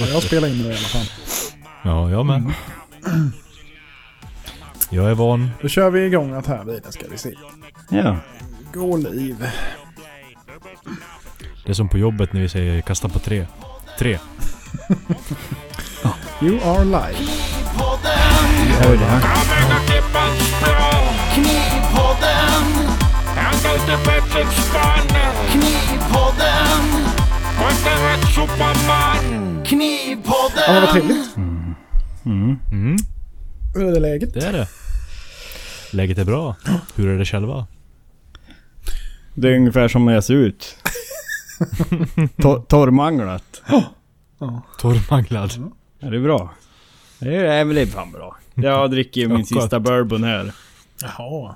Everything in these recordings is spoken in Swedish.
Ja, jag spelar in det i alla fall. Ja, jag med. Jag är van. Då kör vi igång att här vidare ska vi se. Ja. Gå liv. Det är som på jobbet när vi säger kasta på tre. Tre. You are live. Jag hör det här. Knivpodden! Knivpodden! Ja, men vad trevligt. Mm, Hur är det läget? det är det. Läget är bra. Hur är det själva? Det är ungefär som jag ser ut. To- torrmanglat. Torrmanglad. Ja, det är bra. Det är, är fan bra. Jag dricker min Ja, sista bourbon här. Jaha.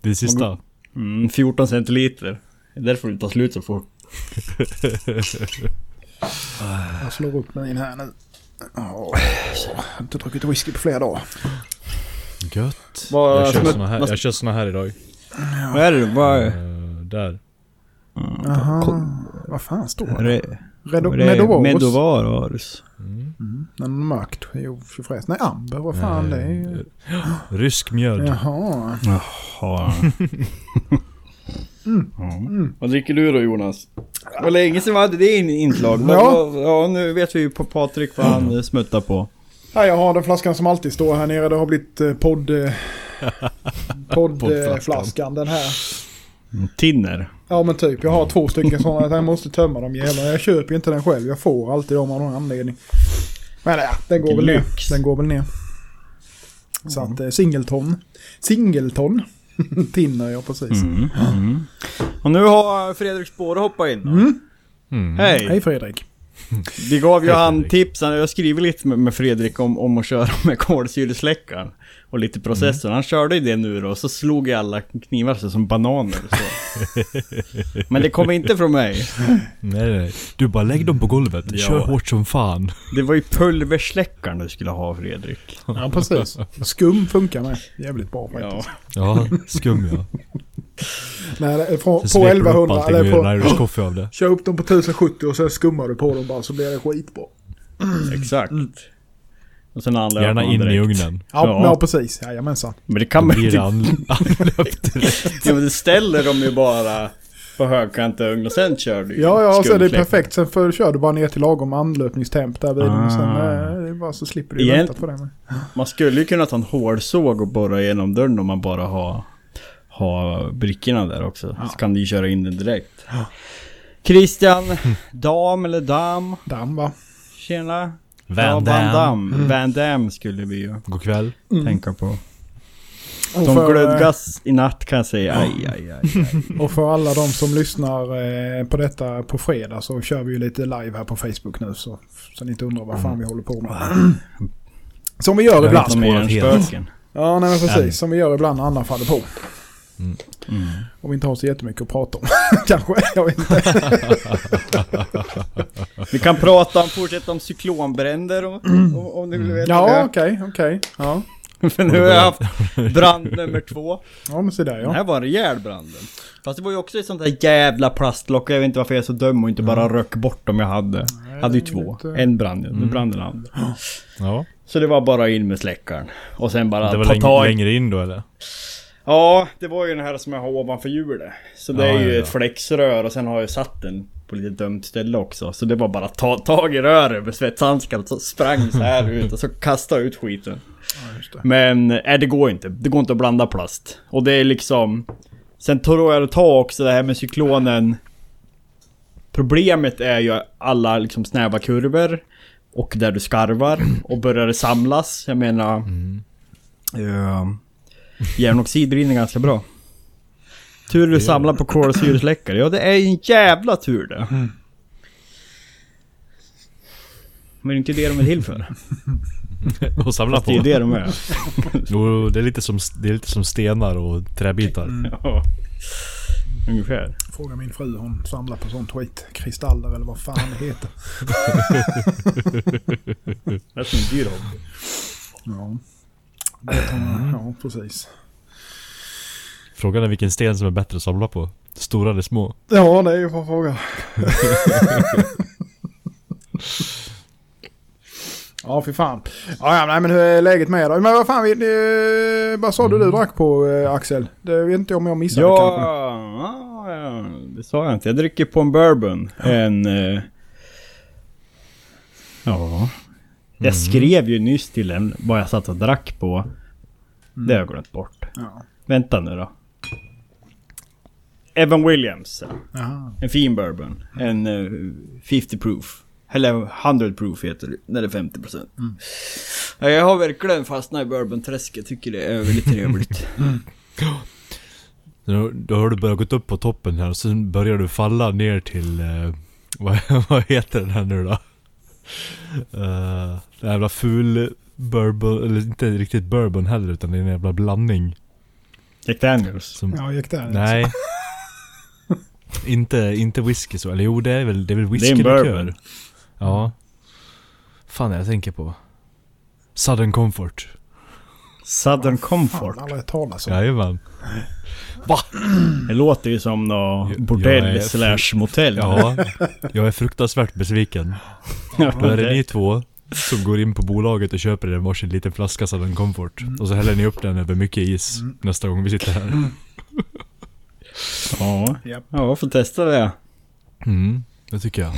Det är sista. Mm, 14 centiliter. Det är därför det tar slut så fort. Jag slår upp min här nu. Åh, jag har inte druckit whisky på flera dagar. Gött. Jag kör såna här, jag kör såna här idag. Vad är det? Vad är Eh, där. Jaha. Vad fan står det? det? Redo? Medovarus? Medovarus. Mm. Nej, mörkt. Jo, förresten. Nej, amber. Vad fan det är. Rysk mjöd. Jaha. Jaha. Ja. Vad dricker du då Jonas? Det var länge sedan vi hade det in- inslag. Ja. ja, nu vet vi ju på Patrik vad han eh, smuttar på. Ja, jag har den flaskan som alltid står här nere. Det har blivit eh, podd... Eh, poddflaskan. den här. Tinner. Ja men typ. Jag har två stycken sådana. Jag måste tömma dem jävlarna. Jag köper ju inte den själv. Jag får alltid dem av någon anledning. Men ja, den går väl ner. Den går väl ner. Så att eh, singleton. Singleton. Tinner jag precis. Mm. Mm. Och nu har Fredrik Spåre hoppat in. då. Mm. Hej! Hej Fredrik. Vi gav ju Hej, han Fredrik. tips, jag har skrivit lite med, med Fredrik om, om att köra med kolsyresläckaren. Och lite processorn. Han körde ju det nu då, och så slog ju alla knivar sig som bananer. Så. Men det kom inte från mig. Nej, nej. Du bara lägg dem på golvet. Ja. Kör hårt som fan. Det var ju pulversläckaren du skulle ha Fredrik. Ja precis. Skum funkar med. Jävligt bra faktiskt. Ja. Ja, skum ja. Nej, från, på sveper du upp 1100 allting och eller på... Coffee av det. Kör upp dem på 1070 och sen skummar du på dem bara så blir det skitbra. Exakt. Och sen anlöper Gärna in i direkt. ugnen. Ja, Ja. ja. precis. Jajamensan. Men det kan man blir inte... anlöpt direkt. Ja men det ställer de ju bara på högkanta ugn och sen kör du ju Ja, ja, så är det skumsläckare. perfekt. Sen för, kör du bara ner till lagom anlöpningstemp där vid den. Och sen Ah. eh, det är bara så slipper du Igen- vänta på det. Med. Man skulle ju kunna ta en hårsåg och borra igenom dörren om man bara har, har brickorna där också. Så kan du ju köra in den direkt. Christian, dam eller dam? Damm va? Tjena. Van ja, Van Damme. Damme. Van Damme skulle vi ju God kväll. tänka på. Och Som för, glödgas i natt kan jag säga. Aj, aj, aj. aj. och för alla de som lyssnar eh, på detta på fredag så kör vi ju lite live här på Facebook nu. Så, så ni inte undrar vad fan vi håller på med. Som vi gör ibland. Ja, nej men precis. Som vi gör ibland när andra faller på. Mm. Och vi inte har så jättemycket att prata om. Kanske, jag vet inte. Vi kan prata om, fortsätta om cyklonbränder och, om, om du vill veta Ja, okej, okej. Ja. För nu har jag haft brand nummer två. ja, men se där Den ja. här var en rejäl branden. Fast det var ju också ett sånt där jävla plastlock. Jag vet inte varför jag är så dum och inte bara rök bort dem jag hade. Jag hade ju två. lite- En brann ju. Nu brann den andra. Ja. Så det var bara in med släckaren. Och sen bara Det var ta läng- tag. längre in då eller? Ja, det var ju den här som jag har ovanför hjulet. Så det Ja, är ju ja, ja. ett flexrör och sen har jag satt den på lite dumt ställe också. Så det var bara ta tag i röret med svetshandskar och så sprang så här ut och så kasta ut skiten. Men nej, det går inte. Det går inte att blanda plast. Och det är liksom... Sen tror jag att ta också det här med cyklonen. Problemet är ju alla liksom snäva kurvor. Och där du skarvar. Och börjar det samlas. Jag menar... Uh, järnoxid brinner ganska bra. Tur du samlar på kolsyresläckare. Ja det är en jävla tur det. Men det är inte det de är till för. Och samla Fast det är på. det de är. Jo, det är lite som, det är lite som stenar och träbitar. Ja. Ungefär. Fråga min fru, hon samlar på sånt skit. Kristaller eller vad fan det heter. Det är som en dyr hobby. Ja. Tar man- Ja, precis. Frågan är vilken sten som är bättre att samla på. Stora eller små? Ja, det är ju för fråga. Ja, för fan. Ja, ja, nej, men hur är läget med dig? Men vad fan, vi, vad sa du du drack på eh, Axel? Det vet inte om jag missade Ja, kanske. ja, ja, det sa jag inte. Jag dricker på en bourbon. En... eh, ja. Jag skrev ju nyss till en vad jag satt och drack på. Det har jag glömt bort. Ja. Vänta nu då. Evan Williams. Jaha. En fin bourbon. En eh, 50 proof. Eller 100 proof heter det. När det är 50%. Ja, jag har verkligen fastnat i bourbonträsket. Tycker det är väldigt trevligt. Då, då har du börjat gå upp på toppen här och sen börjar du falla ner till... Eh, vad, vad heter den här nu då? Uh, den jävla ful bourbon, eller inte riktigt bourbon heller utan det är en jävla blandning. Jack Daniels. Som, Ja, gick där. nej. inte, inte whisky så, eller jo det är väl, det är väl Det är en bourbon. Ja. Fan jag tänker på. Southern Comfort. Southern Fan, Comfort. aldrig hört talas om. Jajamän. Det låter ju som nå Jag- bordell jag slash motell. Ja, jag är fruktansvärt besviken. Då är det ni två som går in på bolaget och köper en varsin liten flaska Southern Comfort. Och så häller ni upp den över mycket is nästa gång vi sitter här. Ja, Japp. ja får testa det. Mm, det tycker jag.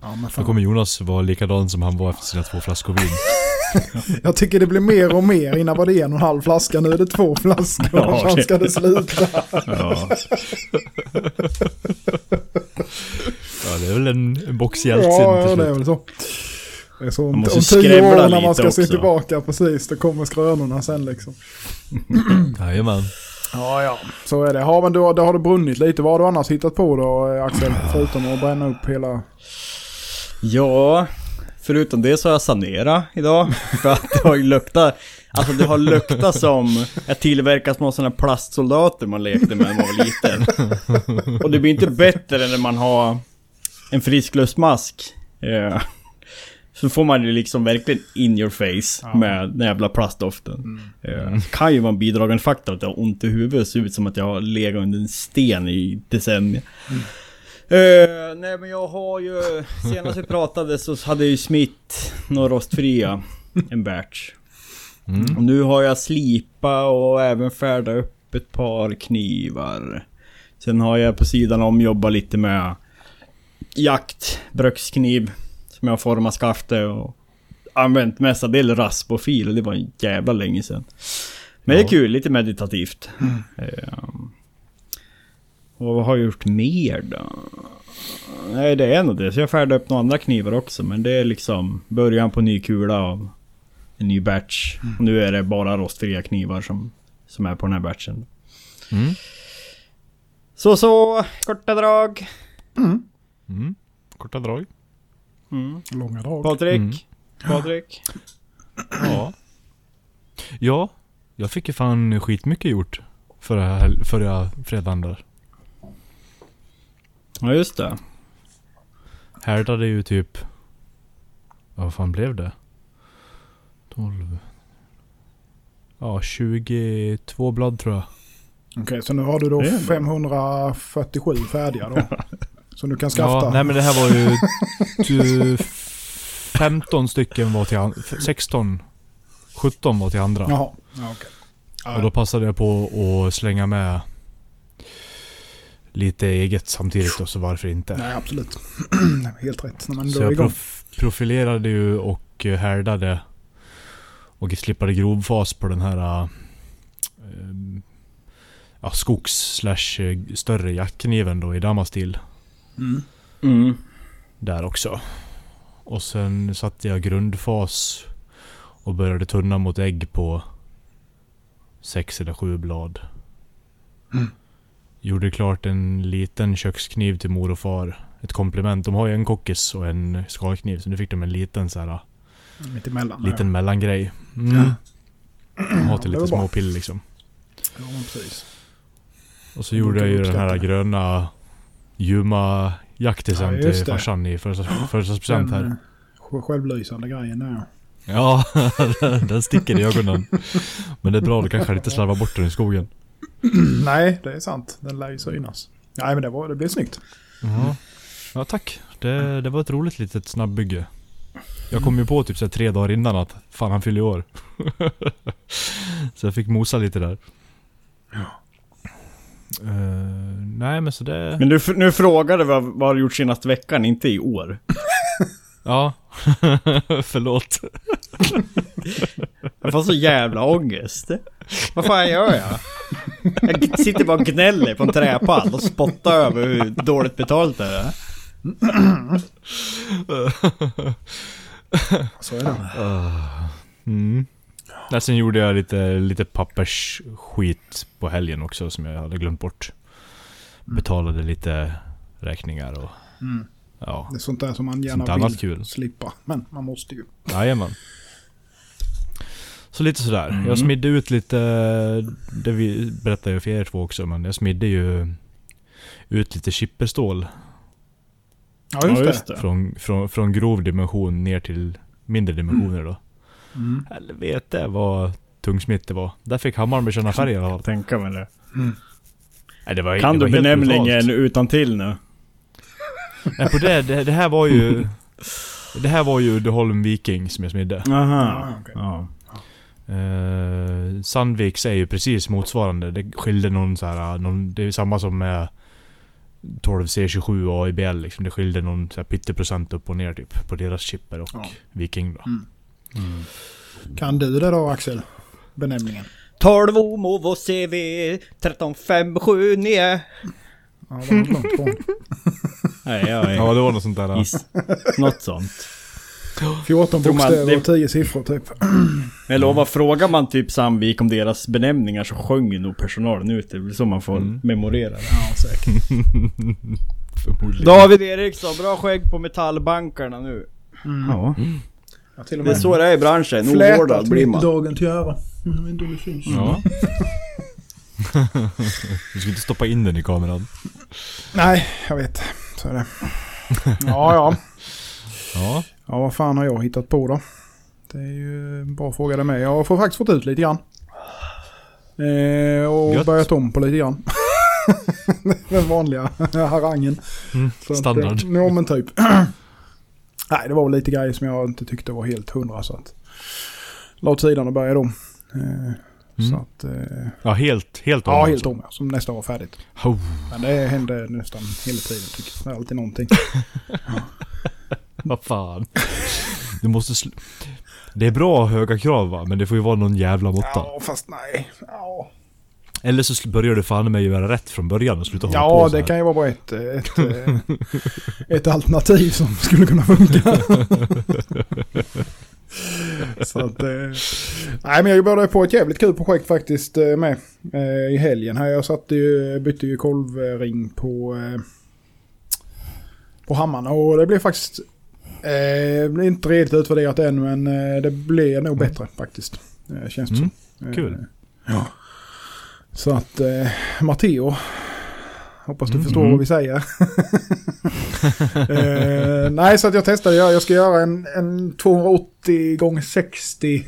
Ja, men Då kommer Jonas vara likadan som han var efter sina två flaskor vin. Jag tycker det blir mer och mer. Innan var det en och en halv flaska, nu är det två flaskor. Ja, fan det- ska det sluta? Ja. Ja, det är väl en, en box hjälpt Ja, ja, det är väl så. Det är så om, Man om måste tio år när man ska se också. tillbaka, precis, då kommer skrönorna sen liksom. Jajamän. Ja, ja, så är det. Ja, men då, då har det brunnit lite. Vad har du annars hittat på då, Axel? Förutom att bränna upp hela... ja, förutom det så har jag sanerat idag. För att det har luktat, alltså det har luktat som att tillverka små sådana plastsoldater man lekte med när man var liten. Och det blir inte bättre när man har en friskluftsmask. Eh, Så får man ju liksom verkligen in your face med den jävla plastdoften. Eh, kan ju vara en bidragande faktor att jag har ont i huvudet. Ser ut som att jag har legat under en sten i decennier. Eh, nej men jag har ju... Senast vi pratade så hade jag ju smitt några rostfria. En batch. Mm. Och nu har jag slipa och även färdat upp ett par knivar. Sen har jag på sidan om jobbat lite med jakt, brukskniv. Som jag format skaftet och använt mestadels rasp och fil. Det var en jävla länge sedan. Men det är Ja. kul, lite meditativt. Ehm. Och vad har jag gjort mer då? Nej det är nog det. Så jag färdade upp några andra knivar också. Men det är liksom början på ny kula av en ny batch. Och nu är det bara rostfria knivar som, som är på den här batchen. Mm. Så så, korta drag. Mm. Korta drag. Mm. Långa drag. Patrik? Mm. Patrik? Ja. Ja, jag fick ju fan skitmycket gjort förra, förra fredagen där. Ja just det. Härdade ju typ... ja, Vad fan blev det? 12... Ja, 22 blad tror jag. Okej, så nu har du då Det är bra. 547 färdiga då. Som du kan skaffa. Ja, nej men det här var ju... ty- 15 stycken var till an- 16... 17 var till andra. Jaha, ja, okej. Ja, Och då passade jag på att slänga med lite eget samtidigt och så varför inte. Nej, absolut. Helt rätt. När man Så jag igång. prof profilerade ju och eh, härdade och slippade grovfas på den här äh, ja, skogs slash eh, större jackkniven då i Damastil. Mm. Mm. Där också. Och sen satte jag grundfas och började tunna mot ägg på sex eller sju blad. Mm. Gjorde klart en liten kökskniv till mor och far. Ett komplement. De har ju en kockis och en skalkniv. Så nu fick de en liten så här, Mitt emellan. liten mellangrej. Mm. Ja. Ha till lite småpill liksom. Ja, precis. Och så gjorde jag ju den här gröna Juma jaktisen Ja, till farsan i födelsedags- födelsedagspresent här. självlysande grejen där. Ja, den sticker i ögonen. Men det är bra, då kanske jag inte slarvar bort den i skogen. Nej, det är sant. Den lär ju synas. Nej, men det, var, det blev snyggt. Ja. Ja tack. Det, det var ett roligt litet snabbbygge. Jag kom ju på typ så tre dagar innan att fan han fyller år. så jag fick mosa lite där. Ja. Eh, nej men så det... Men du, nu frågade vad, vad har du gjort senaste veckan, inte i år. Ja. Förlåt. Jag får så jävla ångest. Vad fan gör jag? Jag sitter bara och gnäller på en träpall och spottar över hur dåligt betalt det är. Så är det. Mm. Nej, sen gjorde jag lite, lite pappersskit på helgen också som jag hade glömt bort. Betalade lite räkningar och Mm. ja, Det är sånt där som man sånt gärna annat vill kul. slippa. Men man måste ju. Jajamän. Så lite sådär. Mm. Jag smidde ut lite, det vi berättade jag för er två också, men jag smidde ju ut lite chipperstål Ja, just, det. från, från, från grov dimension ner till mindre dimensioner då. Mm. Helvete vad tungsmitt det var. Där fick hammaren bekänna färg i alla fall. Tänka mig det. Nej, det var, Kan det du var helt benämningen utan till nu? Nej, på det, det, det här var ju... Det här var ju Uddeholm Viking som jag smidde. Aha. Ja, okej. Ja. Eh, Sandviks är ju precis motsvarande. Det skilde någon så här, någon, Det är samma som med 12C27 och AIBL liksom. Det skilde någon så här pytteprocent upp och ner typ. På deras chipper och Ja. Viking då. Mm. Kan du det då Axel? Benämningen? 12 Omovo CV 13579. Ja, det var något sånt där. Is. Något sånt. 14 Tror man- bokstäver det- och 10 siffror typ. Men jag lovar, frågar man typ Sandvik om deras benämningar så sjunger nog personalen ut det. Är så man får Mm. memorera det. Ja, säkert. David Eriksson, bra skägg på metallbankarna nu. Mm. Ja. Ja, till och Det är med så det är i branschen. Ovårdad blir man. dagen till ära. Inte om det syns. Ja. du ska inte stoppa in den i kameran. Nej, jag vet. Så är det. Ja, ja. Ja. Ja, vad fan har jag hittat på då? Det är ju en bra fråga det med. Jag har faktiskt fått ut lite grann. Eh, och Gött. börjat om på lite grann. Den vanliga harangen. Mm, Så att, standard. eh, Ja, men typ. Nej, det var lite grejer som jag inte tyckte var helt hundra så att... La åt sidan och började om. Eh, Mm. Så att... Eh, Ja, helt, helt om ja, alltså. helt om ja. Som nästan var färdigt. Oh. Men det hände nästan hela tiden tycker jag. Det är alltid någonting. Vad fan. Du måste sl- Det är bra att ha höga krav va, men det får ju vara någon jävla måtta. Ja, fast nej. Ja, Eller så börjar du fan med att göra rätt från början och sluta hålla ja på så det kan ju vara bara ett, ett, eh, ett alternativ som skulle kunna funka. Så att, eh, nej men jag började på ett jävligt kul projekt faktiskt eh, med eh, i helgen här. Jag satte ju, bytte ju kolvring på, eh, på hammarna och det blev faktiskt eh, inte riktigt utvärderat än men eh, det blev nog bättre faktiskt. Eh, känns det Mm, som. kul. Eh, ja. Så att eh, Matteo, hoppas du Mm. förstår vad vi säger. eh, nej, så att jag testade. Jag, jag ska göra en, en 280 gånger 60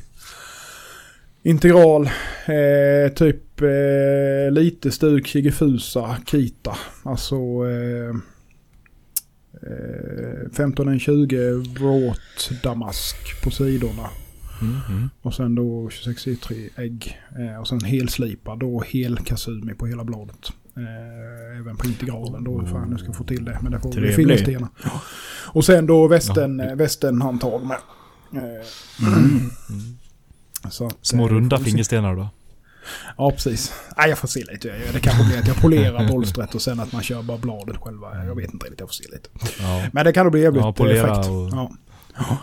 integral. Eh, typ eh, lite stuk Shigefusa Kita. Alltså eh, 1520 vråt damask på sidorna. Mm, mm. Och sen då 26 citri ägg. Eh, och sen helslipad då hel kasumi på hela bladet. Eh, även på integralen då. Fan jag ska få till det. Men det får Trevlig. fingerstenar. Ja. Och sen då västen, ja. västenhandtag med. Eh, så att, Små eh, runda vi fingerstenar då. Ja, precis. Nej, jag får se lite. Det kanske blir att jag polerar bolstret och sen att man kör bara bladet själva. Jag vet inte riktigt. Jag får se lite. Ja. Men det kan nog bli jävligt Ja, polera effekt. och- Ja. Ja.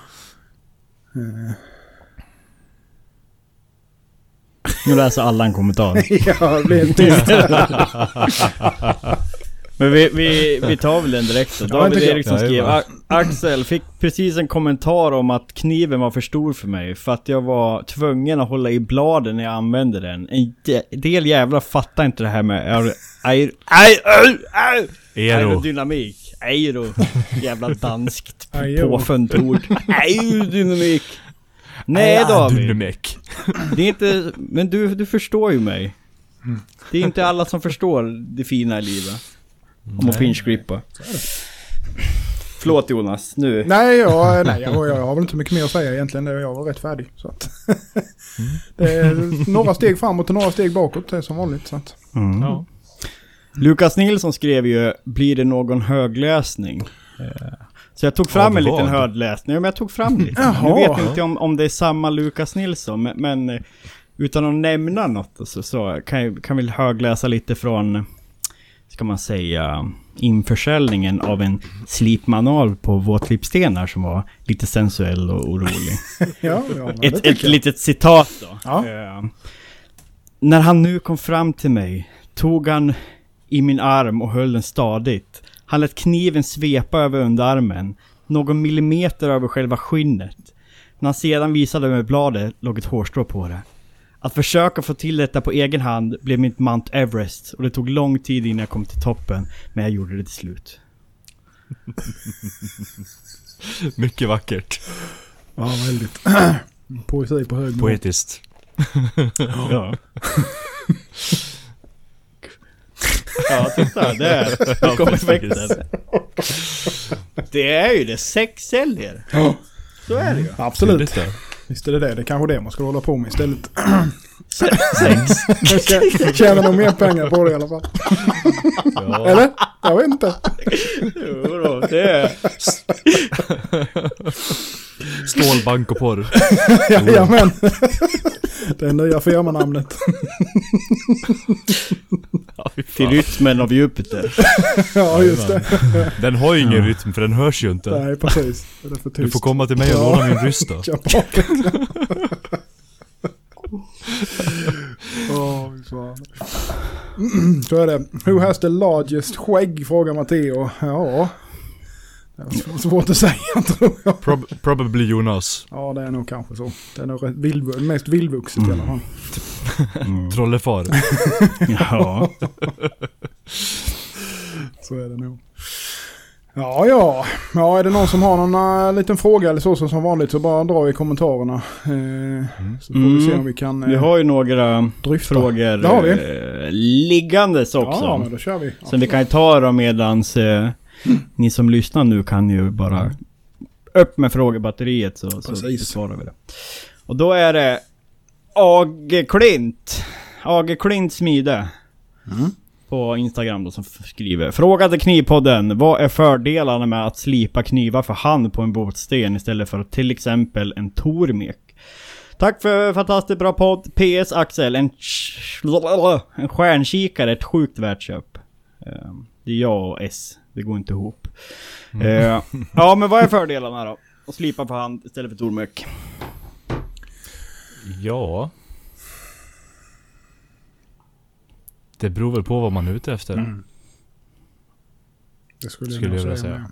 Nu läser alla en kommentar. ja, det blir en tyst. Men vi, vi, vi tar väl den direkt då. David. Eriksson skrev Jajamän. "A- Axel, fick precis en kommentar om att kniven var för stor för mig. För att jag var tvungen att hålla i bladen när jag använde den. En de- del jävlar fattar inte det här med aer- aer- aer- aer- Ero. aerodynamik. Aero. Jävla danskt påfunnt ord. Aerodynamik. Nej David. Dynamik. Det är inte, men du, du förstår ju mig. Det är inte alla som förstår det fina i livet. Om att pinchgrippa. Förlåt Jonas, nu. Nej, jag, nej jag, jag har väl inte mycket mer att säga egentligen. Jag var rätt färdig. Så att, det är några steg framåt och några steg bakåt. Det är som vanligt. Så att, Mm. Ja. Lukas Nilsson skrev ju Blir det någon högläsning? Eh, Så jag tog fram Av en liten högläsning. Ja, men jag tog fram lite. Jaha. Nu vet jag inte om, om det är samma Lukas Nilsson, men, men eh, utan att nämna något så, så kan jag kan väl högläsa lite från, ska man säga, införsäljningen av en slipmanual på våtlippstenar som var lite sensuell och orolig. ja, ja, Ett, ett jag. litet citat då. Ja. Eh, när han nu kom fram till mig tog han i min arm och höll den stadigt. Han lät kniven svepa över underarmen, någon millimeter över själva skinnet. När han sedan visade mig bladet låg ett hårstrå på det. Att försöka få till detta på egen hand blev mitt Mount Everest och det tog lång tid innan jag kom till toppen, men jag gjorde det till slut. Mycket vackert. Ja, väldigt. Poesi på hög nivå. Poetiskt. Ja. ja, titta där. Ja, kommer faktiskt. växeln. Det är ju det. Sex säljer. Ja, Så är det ju. absolut. Visst är det det. Det är kanske det man ska hålla på med istället. Se- Sex. Jag ska tjäna nog mer pengar på det i alla fall. Ja. Eller? Jag vet inte. Jo då, det är... Stålbank och porr. Jajamän. Det är nya firmanamnet. Ja, Till rytmen av Jupiter. Ja, just det. Den har ju ingen rytm för den hörs ju inte. Nej, precis. Det är för tyst. Du får komma till mig och Ja. låna min ryss då. Fan. Så är det. Who has the largest skägg? Frågar Matteo. Ja. Det är svårt att säga tror jag. Prob- probably Jonas. Ja, det är nog kanske så. Det är nog vild, mest vildvuxet i alla fall. Trollefar. Ja. Så är det nog. Ja, ja. Ja, är det någon som har någon äh, liten fråga eller så, så som vanligt så bara dra i kommentarerna. Eh, så får vi se Mm. om vi kan eh, Vi har ju några dryfta. frågor Det har vi. eh, liggandes också. Ja, men då kör vi. Så vi kan ju ta dem medans eh, ni som lyssnar nu kan ju bara upp med frågebatteriet så, så Precis. besvarar vi det. Och då är det AG Klint. AG Klint Smide. Mm. På Instagram då som skriver. Frågade Knivpodden. Vad är fördelarna med att slipa knivar för hand på en båtsten istället för till exempel en Tormek? Tack för fantastiskt bra podd. PS Axel, en, en stjärnkikare, ett sjukt värt köp. Eh, Det är jag och S. Det går inte ihop. Eh, ja men vad är fördelarna då? Att slipa för hand istället för tormek. Ja. Det beror väl på vad man är ute efter. Mm. Det skulle, Skulle nog jag vilja säga. med.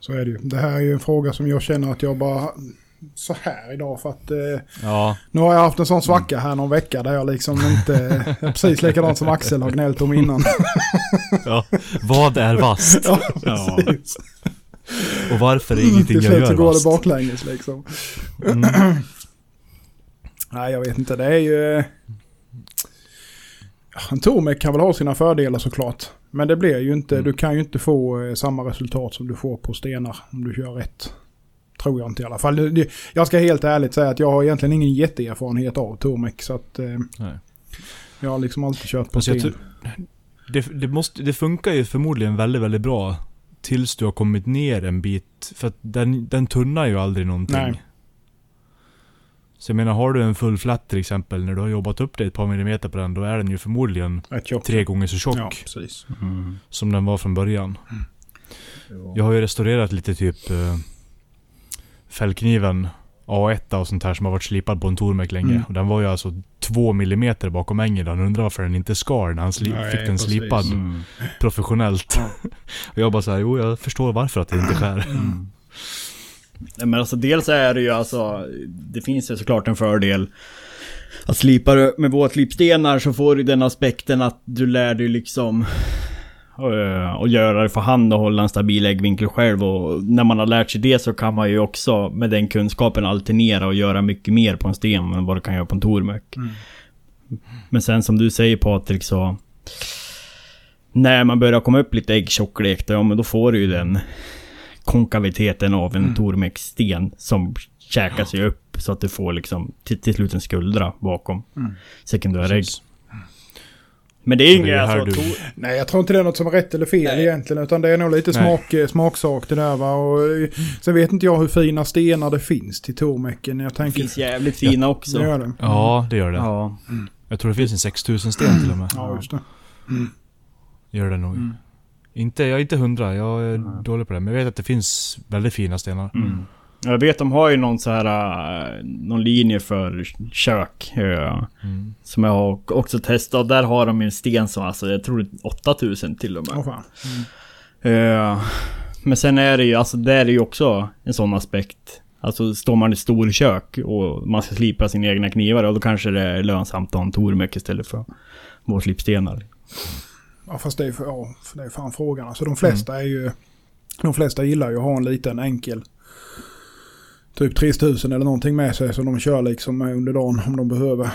Så är det ju. Det här är ju en fråga som jag känner att jag bara... Så här idag för att... Eh, Ja, nu har jag haft en sån svacka här någon vecka där jag liksom inte... jag är precis likadant som Axel har gnällt om innan. ja. Vad är vasst? Ja. precis. Och varför är ingenting Till jag slut så gör går det baklänges liksom. Mm. Nej, jag vet inte. Det är ju... En Tormek kan väl ha sina fördelar såklart. Men det blir ju inte, Mm. du kan ju inte få eh, samma resultat som du får på stenar om du kör rätt. Tror jag inte i alla fall. Jag ska helt ärligt säga att jag har egentligen ingen jätteerfarenhet av Tormek. Så att eh, Nej. jag har liksom alltid kört på jag sten. Det, det, måste, det funkar ju förmodligen väldigt, väldigt bra. Tills du har kommit ner en bit. För att den, den tunnar ju aldrig någonting. Nej. Så jag menar, har du en full flat till exempel, när du har jobbat upp dig ett par millimeter på den, då är den ju förmodligen tre gånger så tjock Ja, precis. Mm. som den var från början. Jag har ju restaurerat lite typ uh, fällkniven A1 och sånt här som har varit slipad på en Tormek länge. Mm. Och den var ju alltså två millimeter bakom ängen. Han undrar varför den inte skar när han sli- Nej, fick den precis. slipad Mm. professionellt. och jag bara såhär, jo jag förstår varför att det inte skär. Men alltså dels är det ju alltså, det finns ju såklart en fördel. Att slipa med våtslipstenar så får du den aspekten att du lär dig liksom eh, att göra det för hand och hålla en stabil äggvinkel själv och när man har lärt sig det så kan man ju också med den kunskapen alternera och göra mycket mer på en sten än vad du kan göra på en tormek. Mm. Men sen som du säger Patrik så När man börjar komma upp lite äggtjocklek då, ja men då får du ju den konkaviteten av en Mm. Tormex-sten som käkar sig upp så att du får liksom till, till slut en skuldra bakom Mm. sekundära ägg. Precis. Men det är det inget här alltså... du- Nej, jag tror inte det är något som är rätt eller fel Nej. egentligen. Utan det är nog lite Nej. smak, eh, smaksak det där va. Och, eh, sen vet inte jag hur fina stenar det finns till Tormecken. Jag Det tänker... finns jävligt fina också. Det gör det. Ja, det gör det. Ja. Jag tror det finns en 6000 sten till och med. Ja, just det. Gör det nog. Mm. Inte, jag är inte hundra, jag är dålig på det. Men jag vet att det finns väldigt fina stenar. Mm. Jag vet de har ju någon så här äh, någon linje för kök. äh, Mm. Som jag har också testat. Där har de ju en sten som alltså, jag tror det är 8000 till och med. Åh fan. Eh, men sen är det ju, alltså där är ju också en sån aspekt. Alltså står man i ett storkök och man ska slipa sina egna knivar, och då kanske det är lönsamt att ha en Tormek istället för vårslipstenar. Ja, fast det är, ja, det är fan frågan. Alltså de flesta är ju... De flesta gillar ju att ha en liten enkel... Typ 3000 eller någonting med sig som de kör liksom under dagen om de behöver.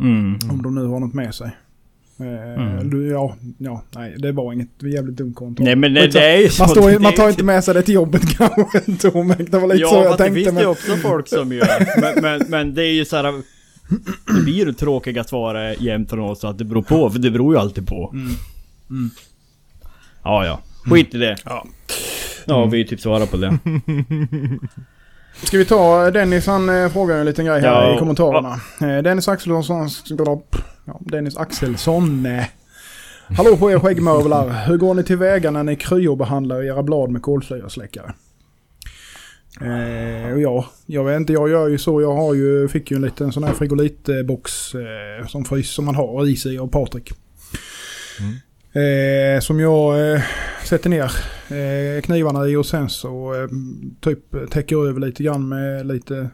Mm. Om de nu har något med sig. Eh, Mm. ja, ja, nej, det var inget jävligt dumt konto. Nej men det, det är. Man, står, man tar inte med sig det till jobbet kanske. Tomek. Det var lite Ja, så jag det tänkte. finns det Men, ju också folk som gör. Men, men, men det är ju så här. Det blir ju tråkiga svar jämt från oss att det beror på, för det beror ju alltid på. Mm. Mm. Ja, ja. Skit i det. Ja. Ja, vi typ svarar på det. Ska vi ta Dennis, han eh, frågar en liten grej här Ja. i kommentarerna. Eh, Dennis Axelsson, ja, Dennis Axelsson. Eh. Hallå på er skäggmörvlar. Hur går ni tillväga när ni kryobehandlar era blad med kolsyresläckare? Eh, och ja, jag vet inte, jag gör ju så. Jag har ju, fick ju en liten sån här frigolitbox eh, som frys som man har i sig av Patrik. Eh, som jag eh, sätter ner eh, knivarna i och sen så eh, typ täcker över lite grann med lite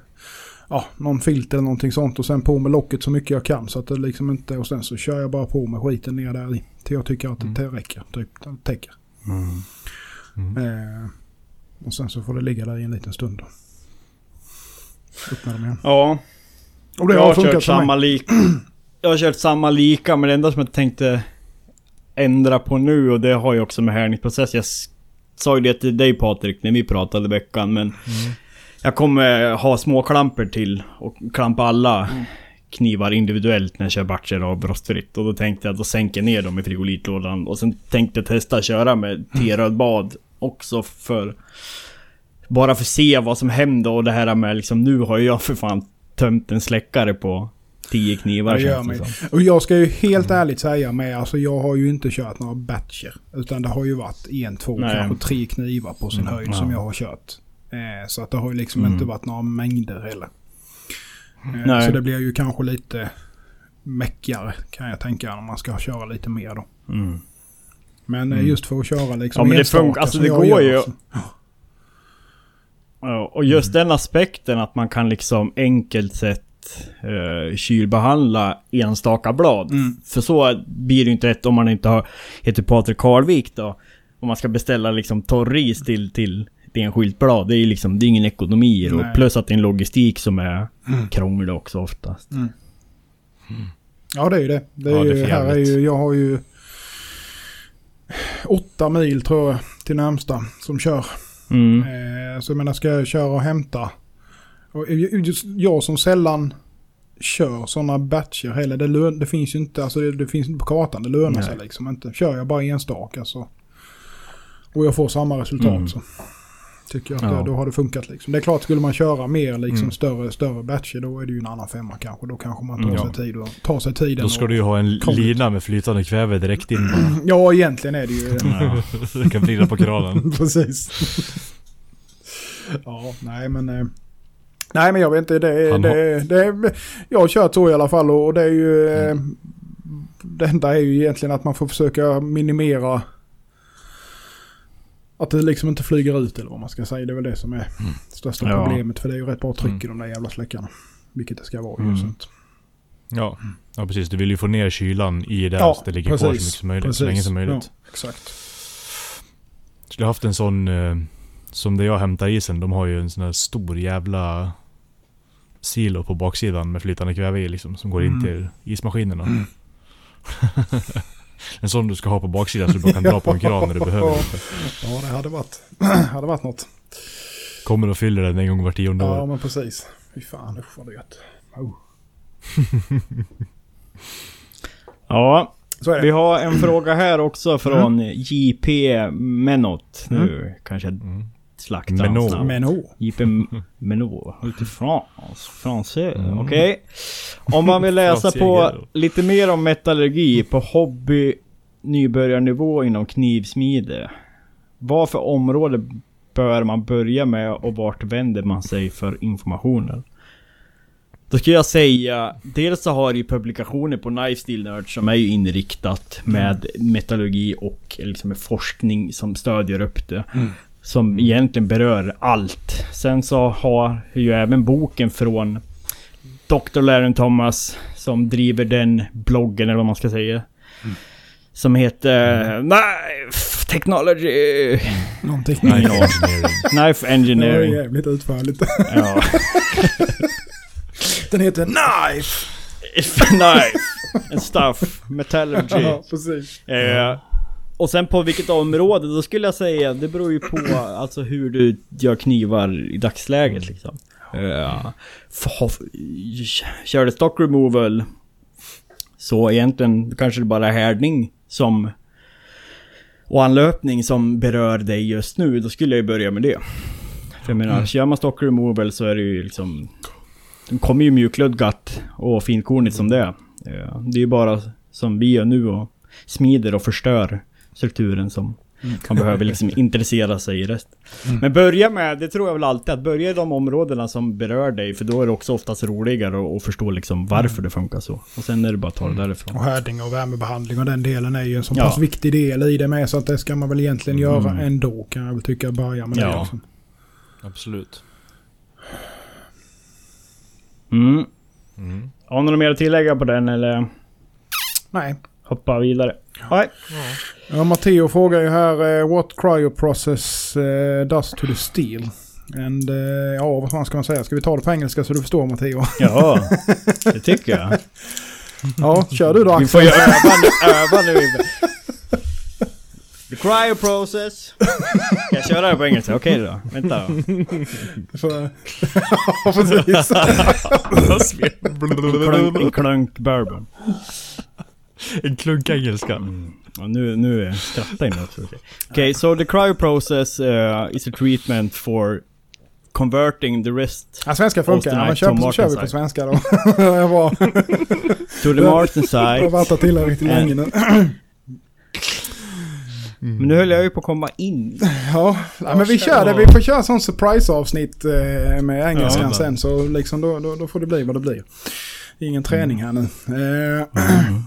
ja, någon filt eller någonting sånt och sen på med locket så mycket jag kan så att det liksom inte och sen så kör jag bara på med skiten ner där i till jag tycker att det Mm. räcker. Typ, täcker. Mm. Eh, och sen så får det ligga där i en liten stund. då. Öppna dem igen. Ja. Och det jag har funkat kört samma lika. Jag har kört samma lika, men det enda som jag tänkte ändra på nu och det har ju också med härningsprocess. Jag sa ju det till dig Patrik när vi pratade i veckan, men jag kommer ha små klamper till och klampa alla knivar individuellt när jag kör batcher av rostfritt. Och då tänkte jag att då sänker jag ner dem i frigolitlådan. Och sen tänkte jag testa att köra med T-rödbad också för... Bara för att se vad som händer och det här med liksom nu har jag för fan tömt en släckare på 10 knivar Det känns det som. Och jag ska ju helt ärligt säga med, alltså jag har ju inte kört några batcher. Utan det har ju varit en, två, Nej. kanske tre knivar på sin Mm, höjd ja. som jag har kört. Eh, så att det har ju liksom Mm. inte varit några mängder heller. Eh, så det blir ju kanske lite meckigare kan jag tänka om man ska köra lite mer då. Mm. Men eh, Mm. just för att köra liksom Ja, men det funkar- alltså, det går ju- alltså. Ja, och just den aspekten att man kan liksom enkelt sett uh, kylbehandla enstaka blad. Mm. För så blir det ju inte rätt om man inte har, heter Patrik Karlvik då. Om man ska beställa liksom torris till, till ett enskilt blad. Det är ju liksom, det är ingen ekonomi i det. Plus att det är en logistik som är Mm. krånglig också oftast. Ja det är ju det. det, är Ja, det är ju, här är ju, jag har ju åtta mil tror jag till närmsta som kör. Mm. Eh, så jag menar, ska jag köra och hämta. Och jag som sällan kör sådana batcher heller. Det, lön, det finns ju inte, alltså det, det finns inte på kartan. Det lönar Nej. sig liksom inte. Kör jag bara enstaka så. Och jag får samma resultat Mm. så. Tycker jag att Ja. det, då har det funkat liksom. Det är klart, skulle man köra mer liksom Mm. större, större batcher då är det ju en annan femma kanske. Då kanske man tar Mm, sig ja. tid och tar sig tiden. Då ska du ju ha en lina med flytande kväve direkt in bara. Ja, egentligen är det ju... Ja. Du kan vrida på kranen. Precis. ja, nej men... eh, Nej men jag vet inte, det. Han Det det är jag har kört så i alla fall och det är ju... eh, Det enda är ju egentligen att man får försöka minimera... Att det liksom inte flyger ut eller vad man ska säga. Det är väl det som är Mm. största Ja. problemet. För det är ju rätt bra tryck i de där jävla släckarna. Vilket det ska vara ju. Mm. Att, Ja. ja, precis. Du vill ju få ner kylan i det Ja, så det ligger kvar så precis. mycket som möjligt. Precis. Så länge som möjligt. Ja, exakt. Skulle haft en sån... Eh, som där jag hämtar isen. De har ju en sån här stor jävla... Silo på baksidan med flytande kväve i liksom. Som går in Mm. till ismaskinerna. En sån du ska ha på baksidan så du bara kan dra på en kran när du behöver. Ja, det hade varit, hade varit något. Kommer och fyller den en gång var tionde Ja, år. men precis. Fy fan, usch vad det gött. Oh. Ja, Så är vi har en fråga här också från JP Menot. Nu kanske jag Mm. Slaktar Menot. hans namn. Men oh. JP Menot. Ute France. Français. Mm. Okej. Om man vill läsa på lite mer om metallurgi på hobby nybörjarnivå inom knivsmide. Vad för område bör man börja med och vart vänder man sig för informationen? Då skulle jag säga, dels så har ju publikationer på Knife Steel Nerd som är ju inriktat med metallurgi och liksom med forskning som stödjer upp det. Som egentligen berör allt. Sen så har ju även boken från Dr. Larry Thomas som driver den bloggen eller vad man ska säga. Som heter Knife Technology. Någonting. Nej, Ja. engineering. Knife Det var Engineering. jävligt utförligt. Ja. Den heter Knife! Knife and stuff. Metallurgy. Ja, precis. Eh, och sen på vilket område, då skulle jag säga, det beror ju på alltså hur du gör knivar i dagsläget liksom. Eh, f- kör du stock removal, så egentligen kanske det bara är härdning som och anlöpning som berör dig just nu, då skulle jag ju börja med det. För jag menar, kör man stock removal så är det ju liksom... De kommer ju mjukludgat och finkornigt som det är. Eh, Det är ju bara som vi gör nu och smider och förstör strukturen som man behöver liksom intressera sig i resten. Men börja med, det tror jag väl alltid, att börja i de områdena som berör dig, för då är det också oftast roligare att- förstå liksom varför det funkar så. Och sen är det bara att ta det därifrån. Och härdning och värmebehandling och den delen är ju en så Ja. pass viktig del i det med så att det ska man väl egentligen göra Mm. ändå kan jag väl tycka börja med det. Ja. Liksom. Absolut. Mm. Mm. Har ni något mer att tillägga på den eller Nej. hoppa vidare? Nej. Ja, Matteo frågar ju här eh, What cryo process eh, does to the steel? And, eh, ja, vad fan ska man säga? Ska vi ta det på engelska så du förstår Matteo? Ja, det tycker jag. Ja, kör du då Vi Axel. får ju öva, nu- öva nu. The cryo process. Ska jag köra det på engelska? Okej då. Vänta då. Ja, precis. Klunk, en klunk bourbon. En klunk engelska. Ja, nu, nu skrattar jag också. Okej, okay, so the cryo process uh, is a treatment for converting the rest Ja, svenska funkar. Ja, men kör, på, kör vi på svenska då. jag var, to the jag martensite. har varit där tillräckligt Eh. länge nu. Men nu höll jag ju på att komma in. Ja, ja, men vi kör det. Vi får köra sån surprise-avsnitt eh, med engelskan Ja, sen. Så liksom då, då, då får det bli vad det blir. Ingen träning här nu. Eh,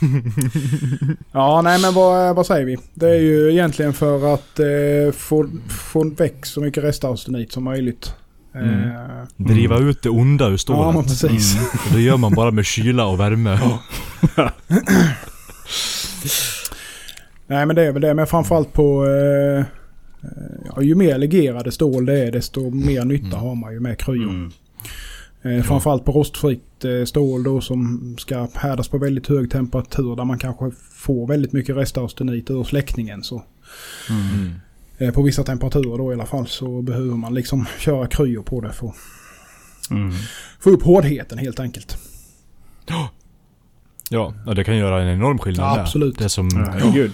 ja, nej men vad, vad säger vi? Det är ju egentligen för att eh, få, få väck så mycket restaustenit som möjligt. Eh, Driva ut det onda ur Ja, stålet. men precis. Och det gör man bara med kyla och värme. Nej men det är väl det. Men framförallt på... Eh, ja, ju mer legerade stål det är desto mer nytta har man ju med kryor. Eh, framförallt på rostfritt eh, stål då som ska härdas på väldigt hög temperatur där man kanske får väldigt mycket restaustenit ur släckningen. Så, Mm. eh, på vissa temperaturer då i alla fall så behöver man liksom köra kryor på det för att Mm. få upp hårdheten helt enkelt. Ja, och det kan göra en enorm skillnad Ja, där. absolut. Det som... Herregud.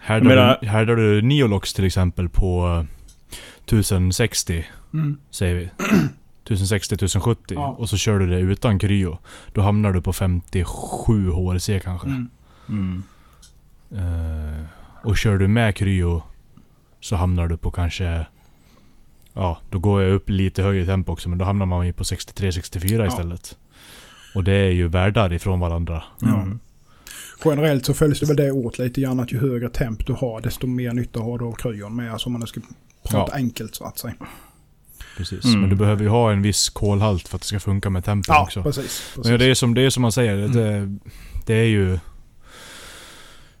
Härdar, Jag menar- du, härdar du Neolox till exempel på eh, 1060, Mm. säger vi. 1060, 1070 Ja. och så kör du det utan kryo. Då hamnar du på 57 HRC kanske. Mm. Mm. Eh, och kör du med kryo så hamnar du på kanske... Ja, då går jag upp lite högre tempo också men då hamnar man ju på 63-64 Ja. istället. Och det är ju världar ifrån varandra. Mm. Generellt så följs det väl det åt lite grann att ju högre temp du har desto mer nytta har du av kryon med. Alltså om man ska prata Ja. enkelt så att säga. Precis. Mm. Men du behöver ju ha en viss kolhalt för att det ska funka med tempen Ja, också. precis. precis. Men det är som, det är som man säger, det, det är ju...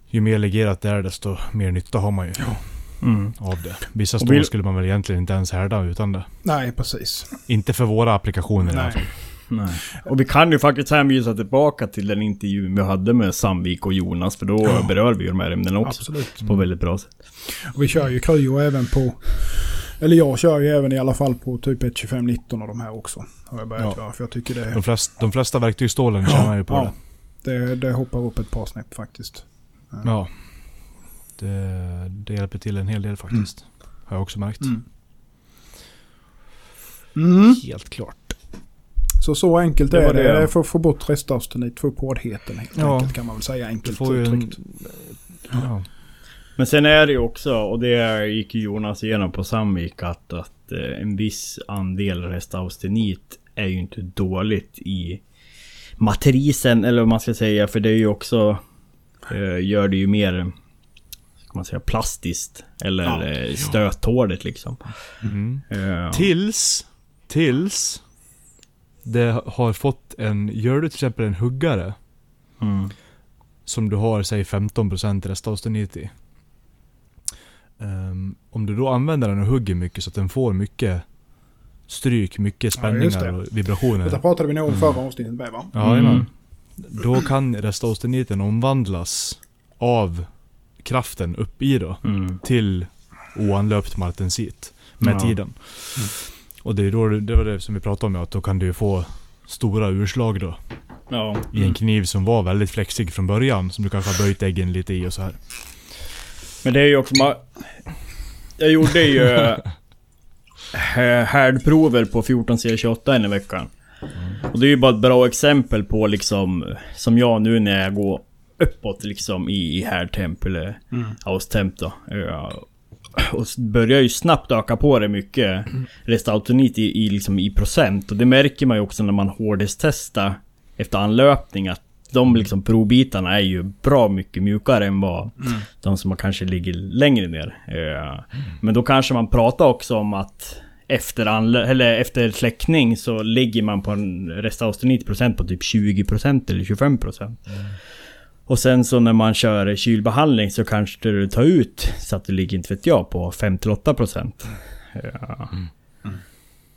Ju mer legerat det är desto mer nytta har man ju Mm. av det. Vissa Och stål vill- skulle man väl egentligen inte ens härda utan det. Nej, precis. Inte för våra applikationer i alla Nej. fall. Nej. Och vi kan ju faktiskt hänvisa tillbaka till den intervjun vi hade med Sandvik och Jonas. För då Ja. berör vi ju de här ämnena också. Absolut. På väldigt bra sätt. Och vi kör ju kryo även på... Eller jag kör ju även i alla fall på typ 1.25.19 och de här också. Har jag börjat Ja. göra. För jag tycker det, De flesta, de flesta verktygsstålen tjänar ju på ja, det. det, det hoppar upp ett par snäpp faktiskt. Ja. Det, det hjälper till en hel del faktiskt. Har jag också märkt. Mm. Mm. Helt klart. Så så enkelt Det är det. det. Är för att få bort restaustenit, få upp hårdheten helt Ja. enkelt kan man väl säga enkelt ju en, uttryckt. ja. Men sen är det ju också, och det gick ju Jonas igenom på Sandvik, att, att eh, en viss andel restaustenit är ju inte dåligt i matrisen, eller vad man ska säga, för det är ju också... Eh, gör det ju mer... Ska man säga plastiskt, eller Ja. eh, stöttåligt liksom. Mm. Eh, Tills, tills det har fått en, gör du till exempel en huggare mm. som du har säg 15% restaustenit i. Ehm, om du då använder den och hugger mycket så att den får mycket stryk, mycket Ja, spänningar det. och vibrationer. Detta pratade vi nog om förra avsnittet med va? Ja, jajamän. Mm. Då kan restausteniten omvandlas av kraften upp i då Mm. till oanlöpt martensit med Ja. tiden. Och det, är då, det var det som vi pratade om, ja, att då kan du ju få stora urslag då. Ja. I en kniv som var väldigt flexig från början, som du kanske har böjt äggen lite i och så här. Men det är ju också... Jag gjorde ju... eh, Härdprover på 14C28 en i veckan. Och det är ju bara ett bra exempel på liksom... Som jag nu när jag går uppåt liksom i, i härdtemp eller Mm. austemp då. Ja, Och börjar ju snabbt öka på det mycket restautonit i, i, liksom i procent. Och det märker man ju också när man hårdhetstestar efter anlöpning att de liksom provbitarna är ju bra mycket mjukare än vad de som kanske ligger längre ner. Eh, Men då kanske man pratar också om att efter, eller efter släckning så ligger man på en restaustenitprocent på typ 20% eller 25%. Och sen så när man kör kylbehandling så kanske du tar ut så att det ligger, inte vet jag, på 5-8%. Ja.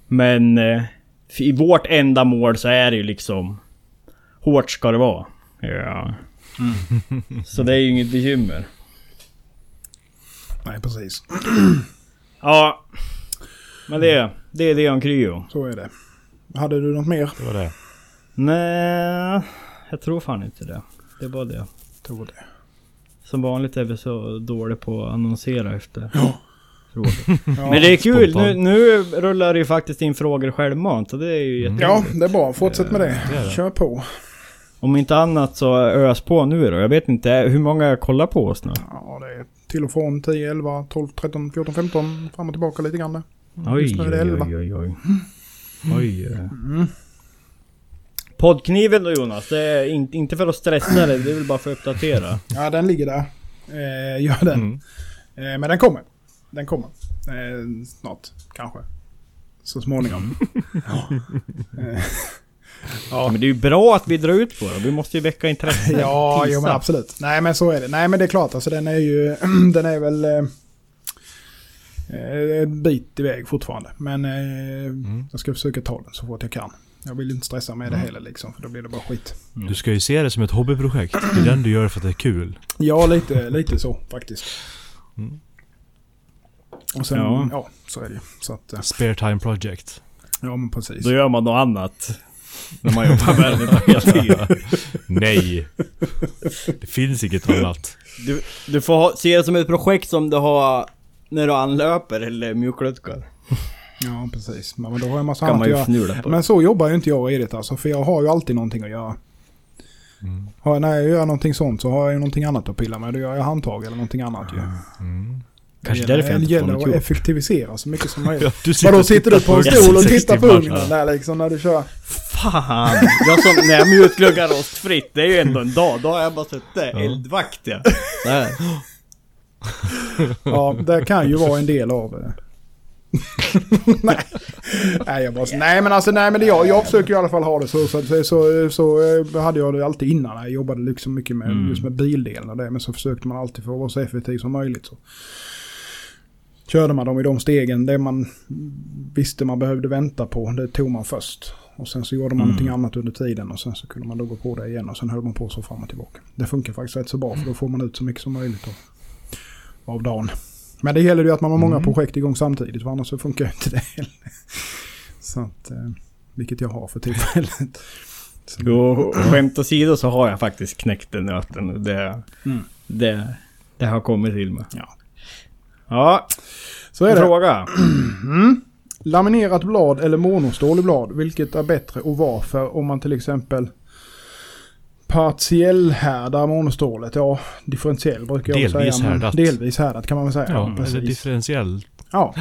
Men eh, i vårt enda mål så är det ju liksom Hårt ska det vara. Ja. Så det är ju inget bekymmer. Nej, precis. Ja. Men det, det är det om kryo. Så är det. Hade du något mer? Det var det. Nej, jag tror fan inte det. Det är bara det. Tror det. Som vanligt är vi så dåliga på att annonsera efter Ja. frågor. Ja. Men det är kul, nu, nu rullar det ju faktiskt in frågor självmant och det är ju Ja, jätteroligt. det är bra. Fortsätt med det. Det det. Kör på. Om inte annat så ös på nu då. Jag vet inte, hur många kollar på oss nu? Ja, det är till och från 10, 11, 12, 13, 14, 15. Fram och tillbaka lite grann. Oj, Just nu är det oj, 11. oj, oj, oj. Oj. eh. Mm. Poddkniven då Jonas, det är in, inte för att stressa dig, det är väl bara för att uppdatera. Ja, den ligger där. Eh, gör den. Mm. Eh, men den kommer. Den kommer. Eh, snart, kanske. Så småningom. ja. Ja. Men det är ju bra att vi drar ut på det, vi måste ju väcka intresse. ja, jo, men absolut. Nej, men så är det. Nej, men det är klart. Alltså den är ju... den är väl... Eh, eh, en bit iväg fortfarande. Men eh, Mm. jag ska försöka ta den så fort jag kan. Jag vill inte stressa med det heller liksom. För då blir det bara skit. Du ska ju se det som ett hobbyprojekt. Det är den du gör för att det är kul. Ja, lite, lite så faktiskt. Mm. Och sen, ja. Ja. så är det ju. Så att, eh, Spare time project. ja men precis. Då gör man något annat. När man jobbar det heltid. Nej. Det finns inget annat. Du, du får ha, se det som ett projekt som du har när du anlöper eller mjuklutkar. Ja, precis. Men då har jag massa Kan annat man att göra. Men så jobbar ju inte jag redigt alltså. För jag har ju alltid någonting att göra. Mm. Har, när jag gör någonting sånt så har jag ju någonting annat att pilla med. Då gör jag handtag eller någonting annat ju. Mm. Kanske därför jag inte får något att gjort. effektivisera så mycket som möjligt. Ja, du Vadå, sitter du på en stol och 60 tittar på ugnen ja. där liksom när du kör? Fan! Jag som, när jag mjukgluggar rostfritt, det är ju ändå en dag. Då har jag bara suttit eldvakt ja. Där. Ja, det kan ju vara en del av det. nej. nej, jag bara, nej men alltså nej men det, jag, jag försöker i alla fall ha det så. Så, så, så, så eh, hade jag det alltid innan. Jag jobbade liksom mycket med, Mm. just med bildelen och det. Men så försökte man alltid att vara så effektiv som möjligt. Så. Körde man dem i de stegen, det man visste man behövde vänta på, det tog man först. Och sen så gjorde man Mm. någonting annat under tiden och sen så kunde man då gå på det igen och sen höll man på så fram och tillbaka. Det funkar faktiskt rätt så bra för då får man ut så mycket som möjligt av, av dagen. Men det gäller ju att man har många Mm. projekt igång samtidigt för annars så funkar inte det heller. Så att, eh, vilket jag har för tillfället. Så, Jo, skämt åsido så har jag faktiskt knäckt den nöten. Det, Mm. det, det har kommit till mig. Ja. Ja, så är det. fråga. Mm. Laminerat blad eller monostål i blad, vilket är bättre och varför? Om man till exempel partiellhärdar monostålet, ja differentiell brukar jag Delvis säga. härdat. Delvis härdat kan man väl säga. Ja, Ja, eller differentiell. ja.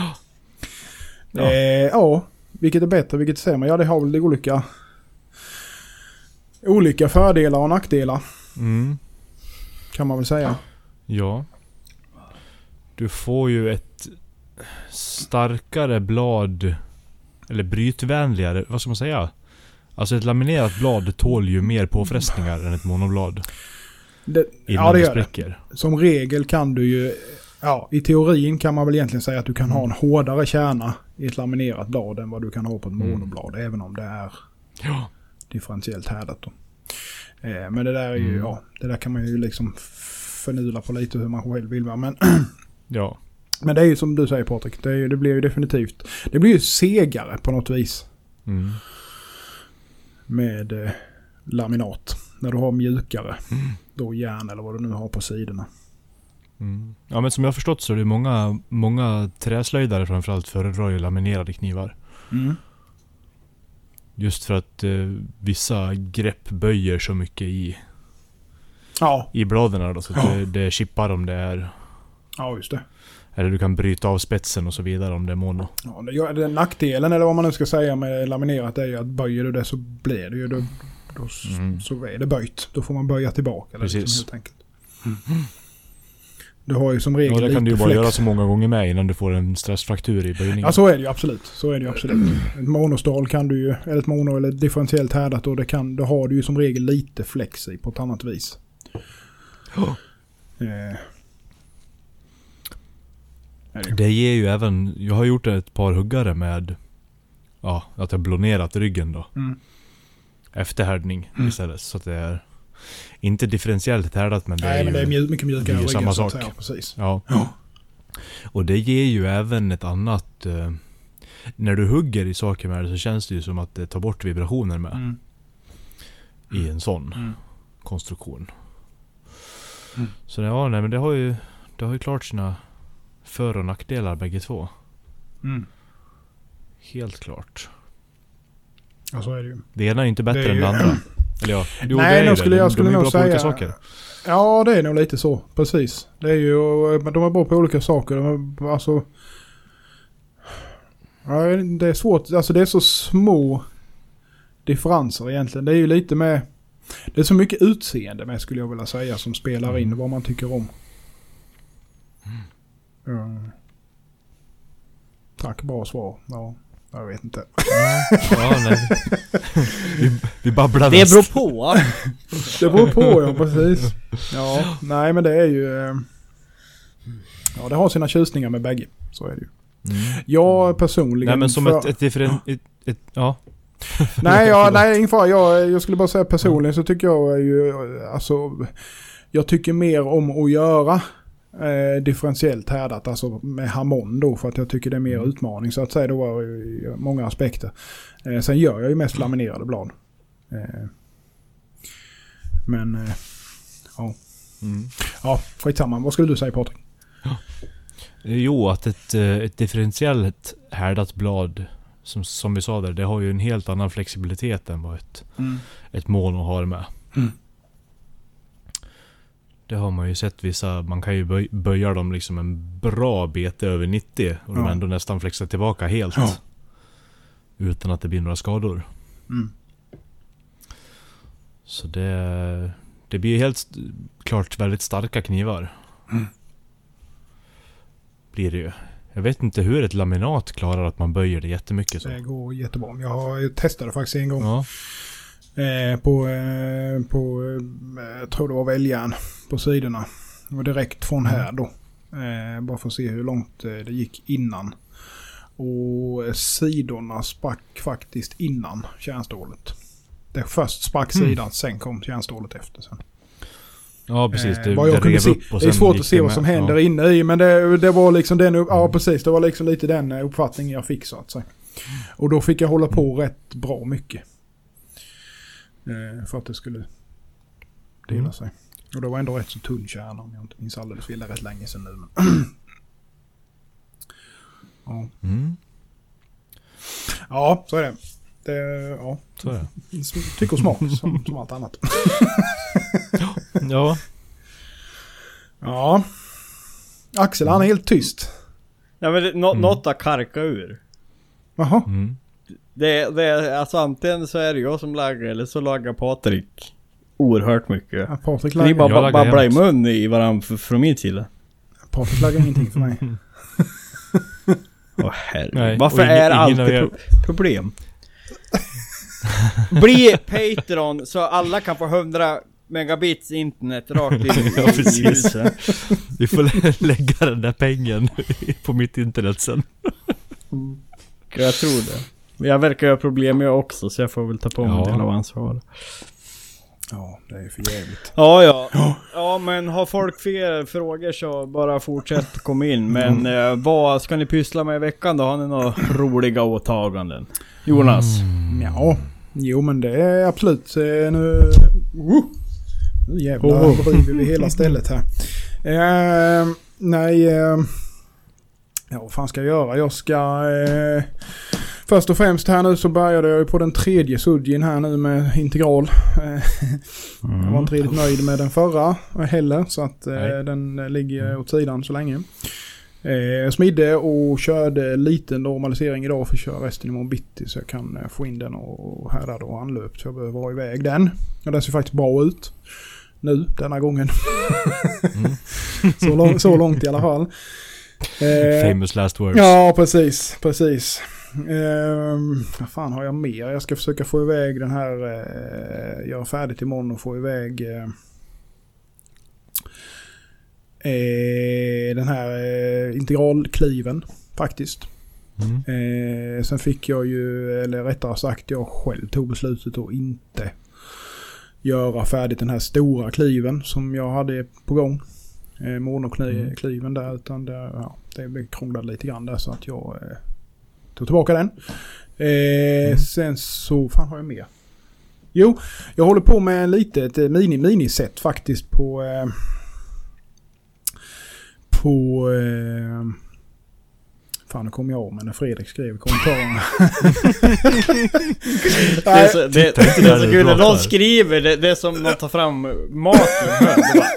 Ja. Eh, ja, vilket är bättre, vilket är sämre? Ja, det har väl olika, olika fördelar och nackdelar Mm. kan man väl säga. Ja. Du får ju ett starkare blad. Eller brytvänligare, vad ska man säga? Alltså ett laminerat blad tål ju mer påfrestningar än ett monoblad. Det, ja, det gör det. Som regel kan du ju, ja i teorin kan man väl egentligen säga att du kan ha en hårdare kärna i ett laminerat blad än vad du kan ha på ett Mm. monoblad. Även om det är Ja. differentiellt härdat då. Eh, men det där är ju, Mm. ja, det där kan man ju liksom förnula på lite hur man själv vill. Men, Ja. men det är ju som du säger Patrik, det, är, det blir ju definitivt, det blir ju segare på något vis Mm. med eh, laminat. När du har mjukare, Mm. då järn eller vad du nu har på sidorna. Mm. Ja men som jag har förstått så är det många, många träslöjdare framförallt föredrar ju laminerade knivar. Mm. Just för att eh, vissa grepp böjer så mycket i, Ja, i bladen då, så att det, det chippar om det är... ja just det. Eller du kan bryta av spetsen och så vidare om det är mono. Ja, den nackdelen eller vad man nu ska säga med laminerat är ju att böjer du det så blir det ju då, då Mm. så är det böjt. Då får man böja tillbaka det Precis. liksom, helt enkelt. Du har ju som regel Ja det kan du ju bara flex. göra så många gånger med innan du får en stressfraktur i böjningen. Ja så är det ju absolut. Så är det ju absolut. Ett monostål kan du ju, eller ett mono eller differentiellt härdat och det kan, då har du ju som regel lite flex i på ett annat vis. Ja. Eh. Det ger ju även... Jag har gjort ett par huggare med... Ja, att jag blonerat ryggen då. Mm. Efterhärdning Mm. istället. Så att det är... Inte differentiellt härdat men det Nej är men det är mjuk, mycket mjukare ryggar, samma sak. säga. Precis. Ja. Ja. Och det ger ju även ett annat... Eh, när du hugger i saker med det så känns det ju som att det tar bort vibrationer med. Mm. I en sån Mm. konstruktion. Mm. Så det- ja, nej men det har ju... Det har ju klart sina för och nackdelar bägge två. Mm. Helt klart. Ja så är det ju. Det ena är inte bättre Det än ju- det andra. Eller ja, jo, Nej, det är ju nog det. skulle jag- De- skulle de är nog bra på olika säga- saker. Ja, det är nog lite så. Precis. Det är ju, de är bra på olika saker. De är, alltså... Det är svårt. Alltså det är så små differenser egentligen. Det är ju lite med... Det är så mycket utseende med skulle jag vilja säga som spelar in Mm. vad man tycker om. Ja. Tack, bra svar. Ja, jag vet inte. Ja, nej. vi, vi babblar Det beror på. Det beror på ja, precis. Ja, nej men det är ju... eh, Ja, det har sina tjusningar med bägge. Så är det ju. Mm. Jag personligen... Nej men som för- ett, ett, differen, ett, ett, Ja. Nej, jag, nej ingen fara. Jag, jag skulle bara säga personligen så tycker jag är ju... Alltså... Jag tycker mer om att göra eh, differentiellt härdat, alltså med harmon då, för att jag tycker det är mer Mm. utmaning så att säga då i många aspekter. Eh, sen gör jag ju mest laminerade blad. Eh, men... Eh, Mm. Ja, skitsamma. Vad skulle du säga Patrik? Jo, att ett, eh, ett differentiellt härdat blad, som, som vi sa där, det har ju en helt annan flexibilitet än vad ett, ett mono har med. Mm. Det har man ju sett vissa, man kan ju böj, böja dem liksom en bra bete över 90 och de Ja. ändå nästan flexar tillbaka helt. Ja. Utan att det blir några skador. Mm. Så det, det blir ju helt klart väldigt starka knivar. Mm. Blir det ju. Jag vet inte hur ett laminat klarar att man böjer det jättemycket så. Det går jättebra. Jag har ju testat det faktiskt en gång. Ja. Eh, på, eh, på eh, jag tror det var väljaren på sidorna. Och direkt från här då. Eh, bara för att se hur långt eh, det gick innan. Och sidorna sprack faktiskt innan kärnstålet. Det först sprack Mm. sidan, sen kom kärnstålet efter sen. Ja precis, det, Eh, jag det kunde se. upp och Det är svårt att se det vad med. som händer ja. inne i men det, det var liksom den, upp- ja precis, det var liksom lite den eh, uppfattningen jag fick så att säga. Och då fick jag hålla på rätt bra mycket. Eh, för att det skulle dela Mm. sig. Och det var ändå rätt så tunn kärna om jag inte minns alldeles fel. Det rätt länge sedan nu. Men ja. Mm, ja, så är det. det ja. så är det. Tycker och smak som, som allt annat. Ja, Ja. Axel han är helt tyst. Ja men det, nå, Mm. något har karkat ur. Jaha. mm. Det, det, är- alltså antingen så är det jag som laggar eller så laggar Patrik oerhört mycket. Ja, Patrik Ni laggar, bara ba- babblar i mun i varandra från min sida. Patrik laggar ingenting för mig. Åh herregud. Nej, Varför ingen- är det alltid pro problem? Bli Patreon så alla kan få 100 megabits internet rakt in i, Ja, i precis. huset. Vi får lä- lägga den där pengen på mitt internet sen. Jag tror det. Men Jag verkar ha problem jag också så jag får väl ta på mig Ja. en del av ansvaret. Ja, det är för jävligt. Ja, ja. Ja, men har folk fler frågor så bara fortsätt komma in. Men eh, vad ska ni pyssla med i veckan då? Har ni några roliga åtaganden? Jonas? Ja, jo men det är absolut. eh, Nu, uh, nu jävlar Oh. driver vi hela stället här. Eh, nej, eh, ja vad fan ska jag göra? Jag ska... Eh, först och främst här nu så började jag ju på den tredje sudgin här nu med integral. Eh, Jag var inte riktigt nöjd med den förra heller så att eh, Nej. den ligger åt sidan så länge. Eh, jag smidde och körde lite normalisering idag för att köra resten imorgon bitti så jag kan få in den och, och här där då anlöpt. Så jag behöver ha iväg den. Och den ser faktiskt bra ut. Nu, denna gången. så, lång, så långt i alla fall. Famous last words. Ja, precis. Precis. Ehm, vad fan har jag mer? Jag ska försöka få iväg den här, uh, göra färdigt imorgon och få iväg eh, eh, den här eh, integralkliven faktiskt. Mm. Eh, sen fick jag ju, eller rättare sagt jag själv tog beslutet att inte göra färdigt den här stora kliven som jag hade på gång. Eh, monokliven där utan det, ja, det krånglade lite grann där så att jag eh, tog tillbaka den. Eh, Sen så, fan har jag mer? Jo, jag håller på med en litet eh, mini miniset faktiskt på eh, på eh, Fan, nu kom jag av mig när Fredrik skrev kommentarerna. Det är så, det, det, är så kul när någon skriver, det, det är som någon tar fram mat ur hö. Det bara,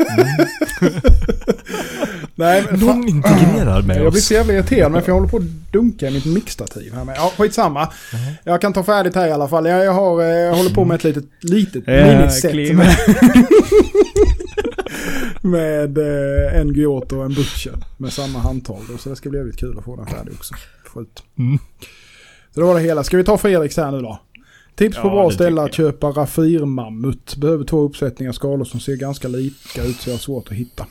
Nej, men fan, Någon integrerar med jag blir oss. så jävla irriterad men för jag håller på att dunka i mitt mixtativ här med. Ja, skitsamma. Jag kan ta färdigt här i alla fall. Jag, jag, har, eh, jag håller på med ett litet, litet Ja, miniset. Med, med eh, en Gyoto och en Butcher. Med samma handtag. då, Så det ska bli jävligt kul att få den färdig också. Få ut. Mm. Så det var det hela. Ska vi ta Fredriks här nu då? Tips på Ja, bra ställe att köpa Rafir Mammut. Behöver två uppsättningar skalor som ser ganska lika ut så jag har svårt att hitta.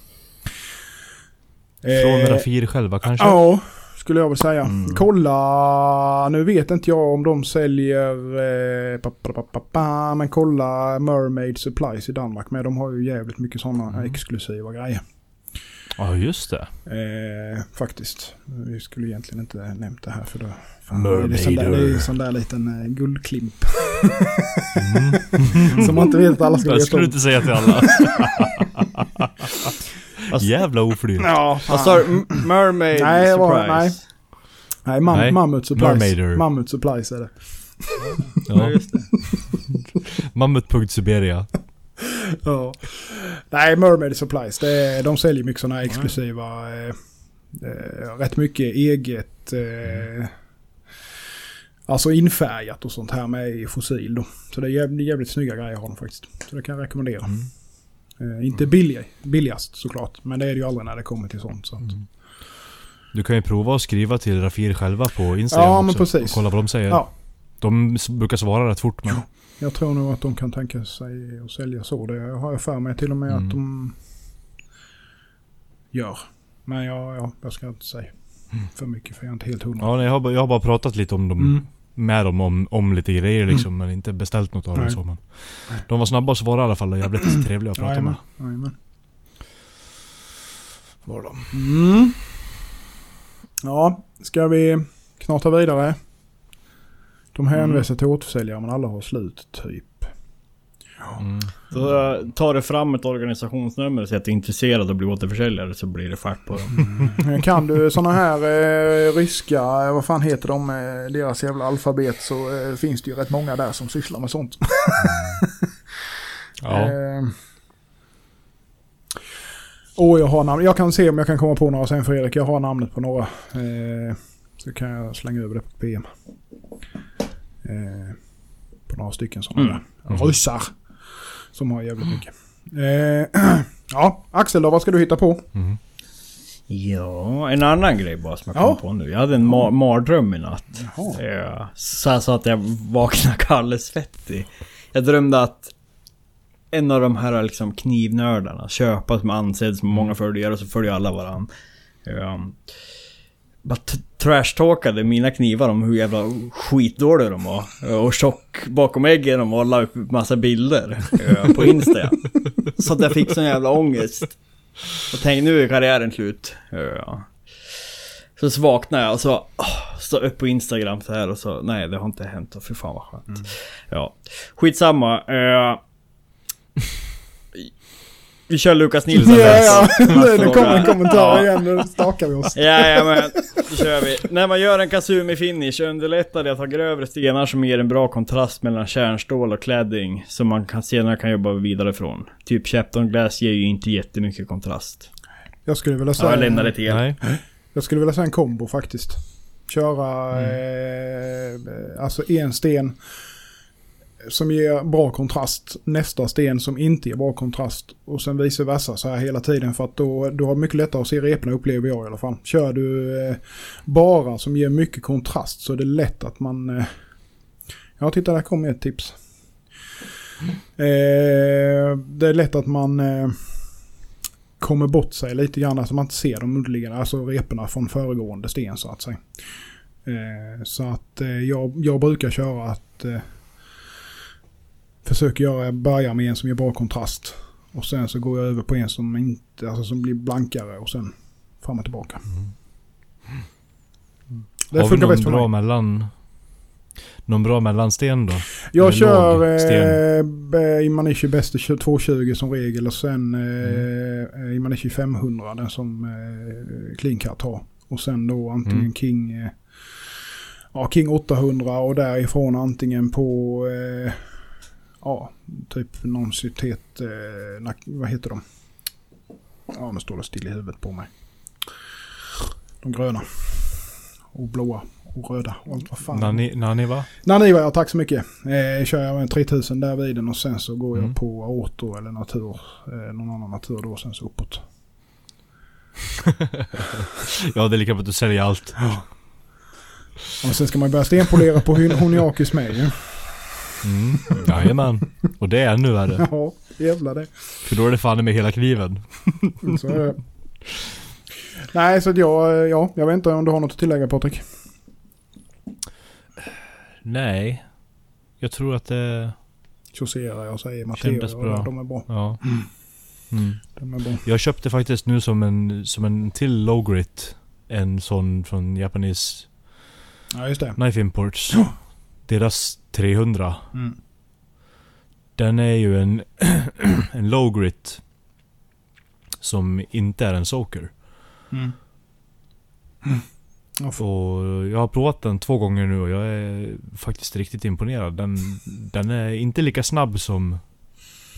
Från Eh, Rafir själva kanske? Ja, skulle jag väl säga. Mm. Kolla, nu vet inte jag om de säljer, eh, pa, pa, pa, pa, men kolla Mermaid Supplies i Danmark med. De har ju jävligt mycket sådana Mm. exklusiva grejer. Ja, just det. Eh, faktiskt. Vi skulle egentligen inte nämnt det här för då... Mermaider. Det är sån där, det är ju sån där liten eh, guldklimp. Mm. Som man inte vet att alla ska Det veta skulle du om. inte säga till alla. Alltså- Jävla oflyt. Ja, fan. Alltså, mermaid Nej, det var- surprise. nej. Nej, mam, Nej, Mammut Supplies. Mermaider. Mammut Supplies är det. Ja, just det. Mammut.siberia. Ja. Nej, Mermaid Supplies. Det är, de säljer mycket sådana här exklusiva... Eh, eh, rätt mycket eget... Eh, alltså infärgat och sånt här med i fossil då. Så det är jävligt, jävligt snygga grejer har de faktiskt. Så det kan jag rekommendera. Mm. Eh, inte billig, billigast såklart. Men det är det ju aldrig när det kommer till sånt. Så. Mm. Du kan ju prova att skriva till Rafir själva på Instagram Ja, också, precis. Och kolla vad de säger. Ja. De brukar svara rätt fort men... Jag tror nog att de kan tänka sig att sälja så. Det har jag för mig till och med Mm. att de gör. Men ja, ja, jag ska inte säga. för mycket för jag är inte helt hundra. Ja, nej, jag, har, bara- jag har bara pratat lite om dem. Mm. Med dem om, om lite grejer liksom, men inte beställt något av dem så. Men de var snabba att svara i alla fall och jävligt trevliga att prata Jajamän, med. jajamän. Var de. Mm. Ja, ska vi knata vidare? De hänvisar till återförsäljare men alla har slut, typ. Mm. Så tar du fram ett organisationsnummer och säger att du är intresserad av att bli återförsäljare så blir det fart på dem. Eh, Kan du sådana här eh, ryska, eh, vad fan heter de, eh, deras jävla alfabet så eh, finns det ju rätt många där som sysslar med sånt. Ja. Eh, och jag har namn. Jag kan se om jag kan komma på några sen Fredrik. Jag har namnet på några. Eh, så kan jag slänga över det på PM. Eh, på några stycken sådana Mm. där. Ryssar. Som har jävligt mycket. Eh, ja, Axel då, vad ska du hitta på? Mm. Ja, en annan grej bara som jag kom Ja. på nu. Jag hade en ma- mardröm i natt. Jaha. Eh, Så, så att jag vaknade kallsvettig. Jag drömde att en av de här liksom knivnördarna, köpa som ansedd som många följare och så följer alla bara t- trashtalkade mina knivar om hur jävla skitdåliga de var. Och tjock bakom äggen de var och la upp massa bilder eh, på Insta. Så att jag fick sån jävla ångest. Och tänkte nu är karriären slut. Så, så vaknade jag och så oh, står upp på Instagram så här och så nej det har inte hänt och fy fan vad skönt. Ja. Skitsamma. Uh, vi kör Lukas Nilsson. Ja, ja. Han det kommer en kommentar Ja. igen. Nu stakar vi oss. Jajamän, då kör vi. När man gör en Kazumi finish underlättar det att ha grövre stenar som ger en bra kontrast mellan kärnstål och cladding som man kan, senare kan jobba vidare från. Typ Chapton Glass ger ju inte jättemycket kontrast. Jag skulle vilja Ja, jag lämnar säga, det till er. Nej. jag skulle vilja säga en kombo faktiskt. Köra eh, alltså en sten som ger bra kontrast. Nästa sten som inte ger bra kontrast. Och sen vice versa så här hela tiden. För att då, då har mycket lättare att se reporna upplever jag i alla fall. Kör du eh, bara som ger mycket kontrast så är det lätt att man... Eh, ja, titta där kommer ett tips. Eh, det är lätt att man eh, kommer bort sig lite grann. Alltså man inte ser de underliggande, alltså reporna från föregående sten så att säga. Eh, så att eh, jag, jag brukar köra att eh, försöker göra, börja med en som ger bra kontrast. Och sen så går jag över på en som inte, alltså som blir blankare och sen fram och tillbaka. Det Har vi någon bra mellan... Någon bra mellansten då? Jag Eller kör eh, Imanishi Bäste 220 som regel och sen eh, Imanishi 500 den som eh, Clean Cut har. Och sen då antingen Mm. King, eh, ja, King 800 och därifrån antingen på eh, ja, typ någon citet, eh, vad heter de? Ja, nu står det still i huvudet på mig. De gröna. Och blåa och röda och allt vad fan. Nani, Nani va? Naniva, ja tack så mycket. Eh, kör jag med 3000 där vid den och sen så går Mm. jag på auto eller natur. Eh, någon annan natur då och sen så uppåt. Ja, det är lika bra att du säljer allt. Och sen ska man börja stenpolera på Hon- Honiakis med ju. Mm. Jajamän. Och det är ännu värre. Ja, jävlar det. För då är det fan med hela kniven. Så är det. Nej, så att jag, ja, jag vet inte om du har något att tillägga Patrik. Nej. Jag tror att det... Chaussera, jag säger Matteo. Bra. De är bra. Ja. Mm. De är bra. Jag köpte faktiskt nu som en, som en till low grit. En sån från Japanese Ja, just det. Knife Imports. Deras 300. Mm. Den är ju en, en low grit. Som inte är en soaker. Mm. F- Och jag har provat den två gånger nu och jag är faktiskt riktigt imponerad. Den, den är inte lika snabb som,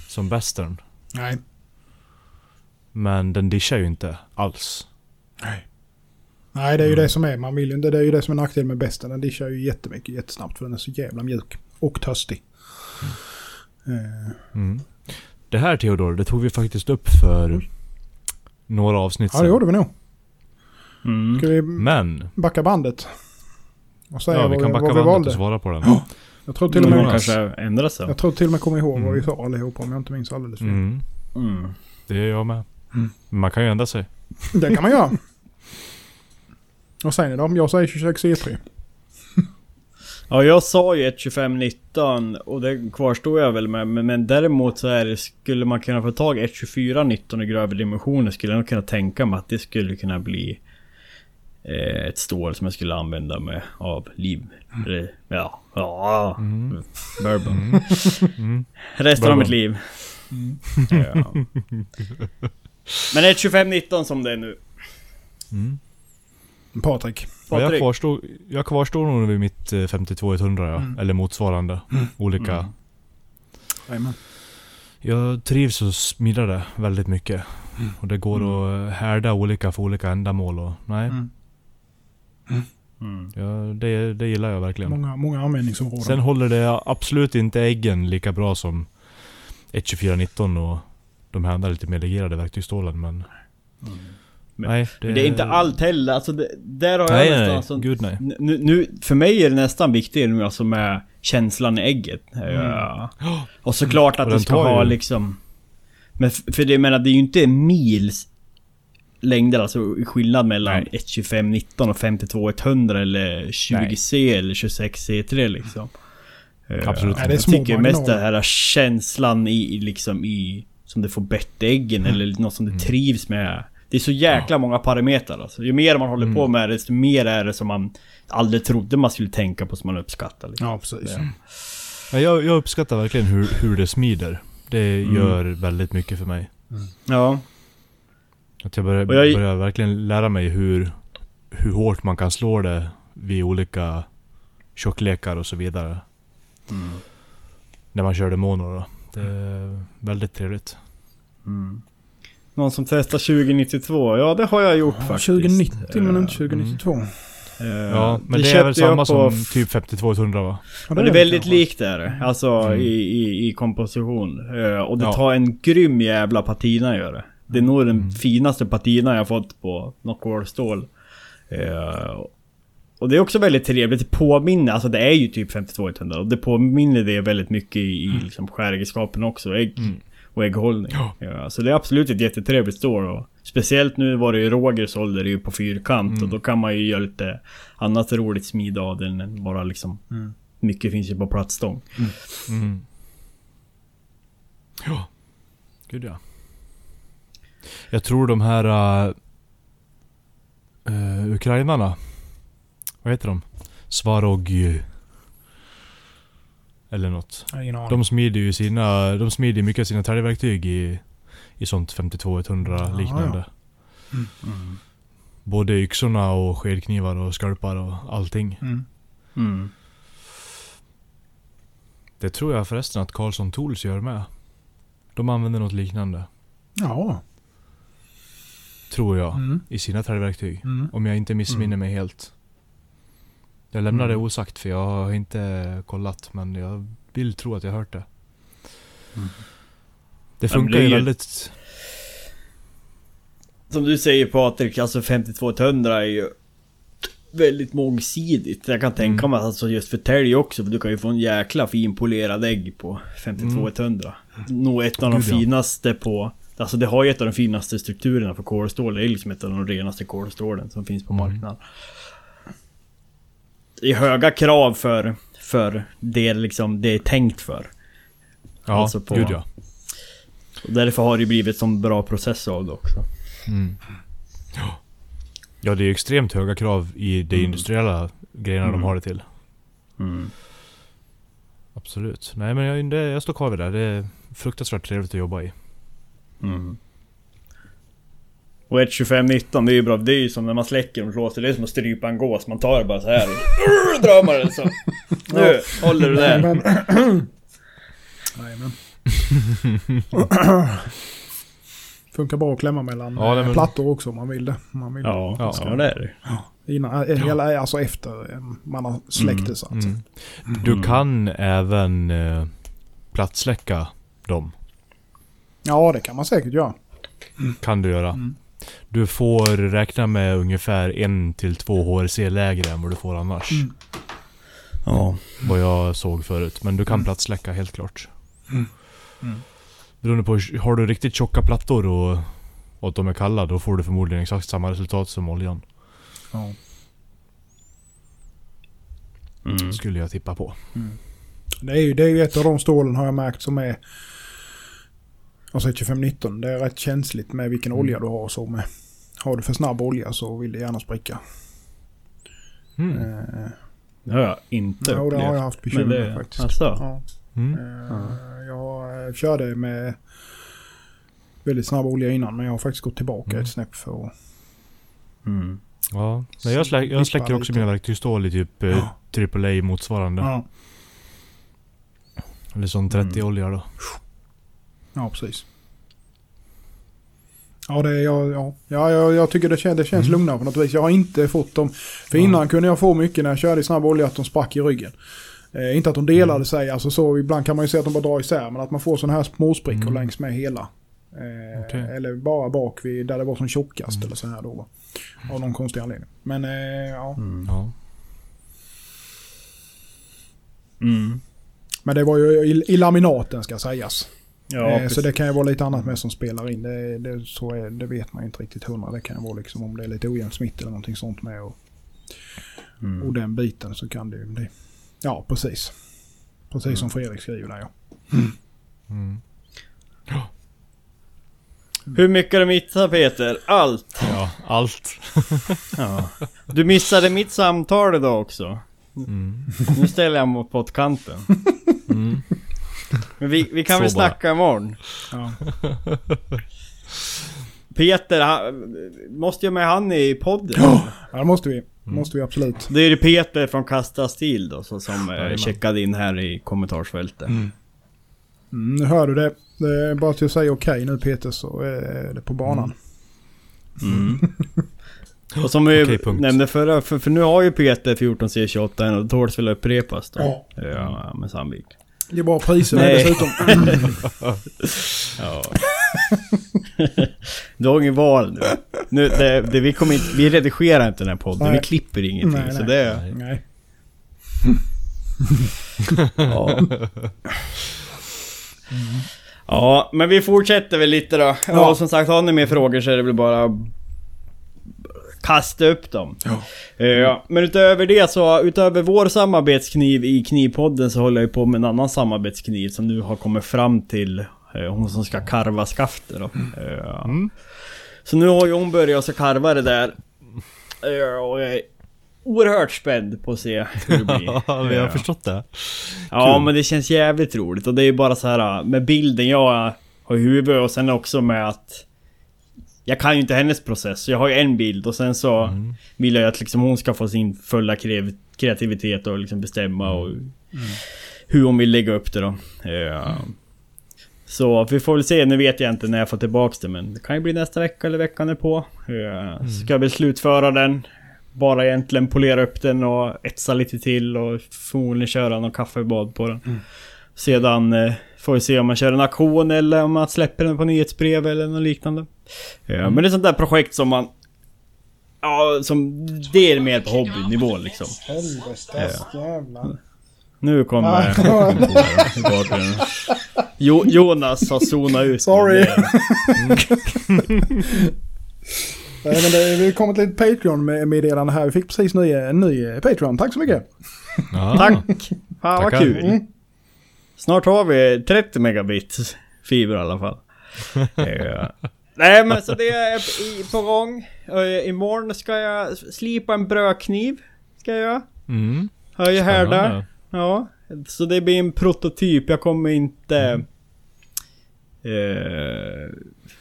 som Western. Nej. Men den dischar ju inte alls. Nej. Nej, det är ju Mm. det som är. Man vill ju inte. Det är ju det som är nackdelen med bästen. Den dischar ju jättemycket, jättesnabbt för den är så jävla mjuk. Och törstig. Eh, Mm. Det här Theodor, det tog vi faktiskt upp för några avsnitt ja, det gjorde vi nog. Mm. Ska vi Men, backa bandet? Och säga ja, vi kan vad backa vi bandet valde? och svara på den. Jag tror till och Någon med, kanske ändrar sig. jag tror till och med kommer ihåg vad vi Mm. sa allihopa om jag inte minns alldeles fel. Mm, Mm. det är jag med. Mm. Man kan ju ändra sig. Det kan man göra. Vad säger ni då? Jag säger 26 E3. Ja, jag sa ju ett 2519 och det kvarstår jag väl med. Men, men däremot så är det, skulle man kunna få tag i ett 2419 i grövre dimensioner skulle jag nog kunna tänka mig att det skulle kunna bli eh, ett stål som jag skulle använda med av liv. Eller, Ja, ja. Bourbon. Mm. Resten av Bourbon. mitt liv. Ja. Men ett 2519 som det är nu. Mm. Patrik. Ja, jag, Patrik. kvarstår, jag kvarstår nog vid mitt eh, 5200 ja. Eller motsvarande. Olika. Mm. Jag trivs och smidar det väldigt mycket. Och det går att härda olika för olika ändamål och nej. Mm. Mm. Ja, det, det gillar jag verkligen. Många, många användningsområden. Sen håller det absolut inte äggen lika bra som ett 2419 och de här andra lite mer legerade verktygsstålen men... Men- nej, Men det är inte allt heller. Alltså det, där har jag Nej, nästan... nej, alltså, gud nej. Nu, nu, för mig är det nästan viktigare nu alltså med känslan i ägget. Ja. Och såklart att det ska ha ju- liksom... Men för det jag menar, det är ju inte mils längder alltså skillnad mellan Nej. 1.25.19 och 52.100 eller 20C eller 26C3 liksom. Eh, Absolut. Nej, det är jag tycker mest den här känslan i, liksom i... Som det får bettäggen Mm. eller något som det trivs med. Det är så jäkla många parametrar alltså. Ju mer man håller Mm. på med det, desto mer är det som man aldrig trodde man skulle tänka på som man uppskattar. Liksom. Ja, precis. Ja. Ja, jag, jag uppskattar verkligen hur, hur det smider. Det Mm. gör väldigt mycket för mig. Ja. Att jag börjar, Och jag- börjar verkligen lära mig hur, hur hårt man kan slå det vid olika tjocklekar och så vidare. Mm. När man kör det mono då. Det är väldigt trevligt. Mm. Någon som testar 2092? Ja, det har jag gjort Ja, faktiskt. 2090 men inte 2092. eh, Ja, men det, är köpte väl samma på som typ 5200 va? Ja, Men det är det väldigt kanske. likt är det. Alltså Mm. i, i, i komposition. Eh, och det Ja. tar en grym jävla patina gör det. Det är nog den Mm. finaste patina jag fått på något stål. Eh, och det är också väldigt trevligt. Det påminner, alltså det är ju typ 5200 och det påminner det väldigt mycket i, i liksom skäregenskapen också. Ägg Mm. Och ägghållning. Ja. Ja, så det är absolut ett jättetrevligt. Och speciellt nu var det ju Rogers ålder, ju på fyrkant Mm. och då kan man ju göra lite annat roligt smid av den än bara liksom... Mm. Mycket finns ju på plattstång. Mm. Ja. Gud ja. Jag tror de här... Uh, ukrainarna. Vad heter de? Svarog... Eller något. De smider ju sina... De smider mycket av sina täljverktyg i... I sånt 52-100 Ja, liknande. Både yxorna och skedknivar och skalpar och allting. Mm. Mm. Det tror jag förresten att Carlson Tools gör med. De använder något liknande. Ja. Tror jag. Mm. I sina täljverktyg. Mm. Om jag inte missminner mig helt. Jag lämnar det osagt för jag har inte kollat men jag vill tro att jag hört det. Det men funkar det ju väldigt... Som du säger Patrik, alltså 5200 är ju väldigt mångsidigt. Jag kan tänka Mm. mig alltså just för tälj också, för du kan ju få en jäkla fin polerad ägg på 52100. Nog ett av de Mm. Gud, ja. finaste på... Alltså det har ju ett av de finaste strukturerna för kolstål. Det är liksom ett av de renaste kolstålen som finns på Mm. Det är höga krav för, för det liksom det är tänkt för. Ja, Alltså på- gud ja. Och därför har det blivit som bra process av det också. Mm. Ja. Det är ju extremt höga krav i de Mm. industriella grejerna Mm. de har det till. Mm. Absolut. Nej men jag, det, jag står kvar vid det. Det är fruktansvärt trevligt att jobba i. Mm. Och ett 2519 det är ju bra, det är ju som när man släcker och låser, det är som att strypa en gås, man tar det bara så här och drar man den så. Nu håller du där. Men... Jajamän. Funkar bra att klämma mellan Ja, men- plattor också om man vill det. Om man vill. Ja, Ja. ja, det är det. Innan, eh, eller alltså efter eh, man har släckt det så att säga. Mm. Du kan även eh, plattsläcka dem. Ja, det kan man säkert göra. Kan du göra. Mm. Du får räkna med ungefär en till två HRC lägre än vad du får annars. Mm. Ja. Vad jag såg förut. Men du kan plattsläcka helt klart. Mm. Beroende på, har du riktigt tjocka plattor och, och att de är kalla, då får du förmodligen exakt samma resultat som oljan. Ja. Mm. Skulle jag tippa på. Det är ju, det är ju ett av de stålen har jag märkt som är... Alltså ett 2519. Det är rätt känsligt med vilken Mm. olja du har och så med. Har du för snabb olja så vill det gärna spricka. Mm. Eh, Det har jag inte jo, det upplevt. har jag haft Men bekymmer det- med faktiskt. Alltså? Ja. Mm. Eh, Jag eh, körde med väldigt snabb olja innan men jag har faktiskt gått tillbaka Mm. ett snäpp för att... Mm. Ja, Nej, jag, slä, jag släcker också lite. mina verktygsstål i typ eh, Ja. AAA motsvarande. Ja, Eller sån 30-olja då. Ja precis. Ja, det är, jag, ja. Ja, jag, jag tycker det, kän, det känns Mm. lugnare på något vis. Jag har inte fått dem... För innan kunde jag få mycket när jag körde i snabb olja att de sprack i ryggen. Eh, inte att de delade Mm. sig, alltså så ibland kan man ju se att de bara drar isär. Men att man får sådana här småsprickor Mm. längs med hela. Eh, Okej. Eller bara bak vid där det var som tjockast Mm. eller så här då. va. Av någon konstig anledning. Men eh, ja. Mm. Ja. Mm. Men det var ju i, i laminaten ska sägas. Ja, eh, så det kan ju vara lite annat med som spelar in. Det, det, så är, det vet man ju inte riktigt hundra. Det kan ju vara liksom om det är lite ojämnt smitt eller någonting sånt med. Och, Mm. och den biten så kan det ju bli... Ja, precis. Precis som Fredrik skriver där ja. Mm. Hur mycket har du missat Peter? Allt! ja, allt. Ja. Du missade mitt samtal idag också. Mm. Nu ställer jag mot pottkanten. Mm. Men vi, vi kan Så väl bara. snacka imorgon. ja. Peter, han, måste jag med han i podden? Ja, det måste vi. Mm. måste vi absolut. Det är Peter från Kasta Stil då, så, som eh, Jajamän. checkade in här i kommentarsfältet. Mm. Mm, nu hör du det. Det är bara till att säga okej nu Peter så är det på banan. Mm. Och som vi Okej, punkt. nämnde förra, för, för nu har ju Peter 14C28 än och det tåls väl upprepas då. Ja. Ja, med Sandvik. Det är bra priser Nej. dessutom. Ja. du har ingen val nu. nu det, det, vi, kommer inte, vi redigerar inte den här podden, Nej. vi klipper ingenting. Nej, så nej. det... Nej. Ja. ja, men vi fortsätter väl lite då. Ja, Ja. som sagt, har ni mer frågor så är det väl bara kasta upp dem. Ja. Eh, Ja, men utöver det så, utöver vår samarbetskniv i Knivpodden så håller jag på med en annan samarbetskniv som nu har kommit fram till eh, hon som ska karva skaftet då. Eh, Mm. Så nu har ju hon börjat så karva det där. Och jag är oerhört spänd på att se hur det blir. Ja, vi har Ja. förstått det. Ja Kul. men det känns jävligt roligt och det är ju bara så här med bilden jag har i huvudet och sen också med att Jag kan ju inte hennes process, så jag har ju en bild och sen så Mm. vill jag att liksom hon ska få sin fulla kreativitet och liksom bestämma och hur hon vill lägga upp det då. Ja. Så vi får väl se, nu vet jag inte när jag får tillbaks det men det kan ju bli nästa vecka eller veckan är på. Ja. Ska jag väl slutföra den. Bara egentligen polera upp den och etsa lite till och förmodligen köra någon kaffebad på den. Sedan eh, får vi se om man kör en auktion eller om man släpper den på nyhetsbrev eller något liknande. Ja, Men det är sånt där projekt som man... Ja, som... Det är mer på hobbynivå liksom. Helvetes jävlar. Nu kommer... Ah. jo, Jonas har zonat ut. Sorry. Nej, men det, vi kommer till ett Patreon-meddelande här. Vi fick precis ny, en ny eh, Patreon. Tack så mycket. Ja. Tack! Fan vad kul. Mm. Snart har vi 30 megabit fiber i alla fall. Nej men så det är på gång. Imorgon ska jag slipa en brödkniv. Ska jag göra. Mm. Har jag ju här där. Spännande. Ja. Så det blir en prototyp. Jag kommer inte... Eh,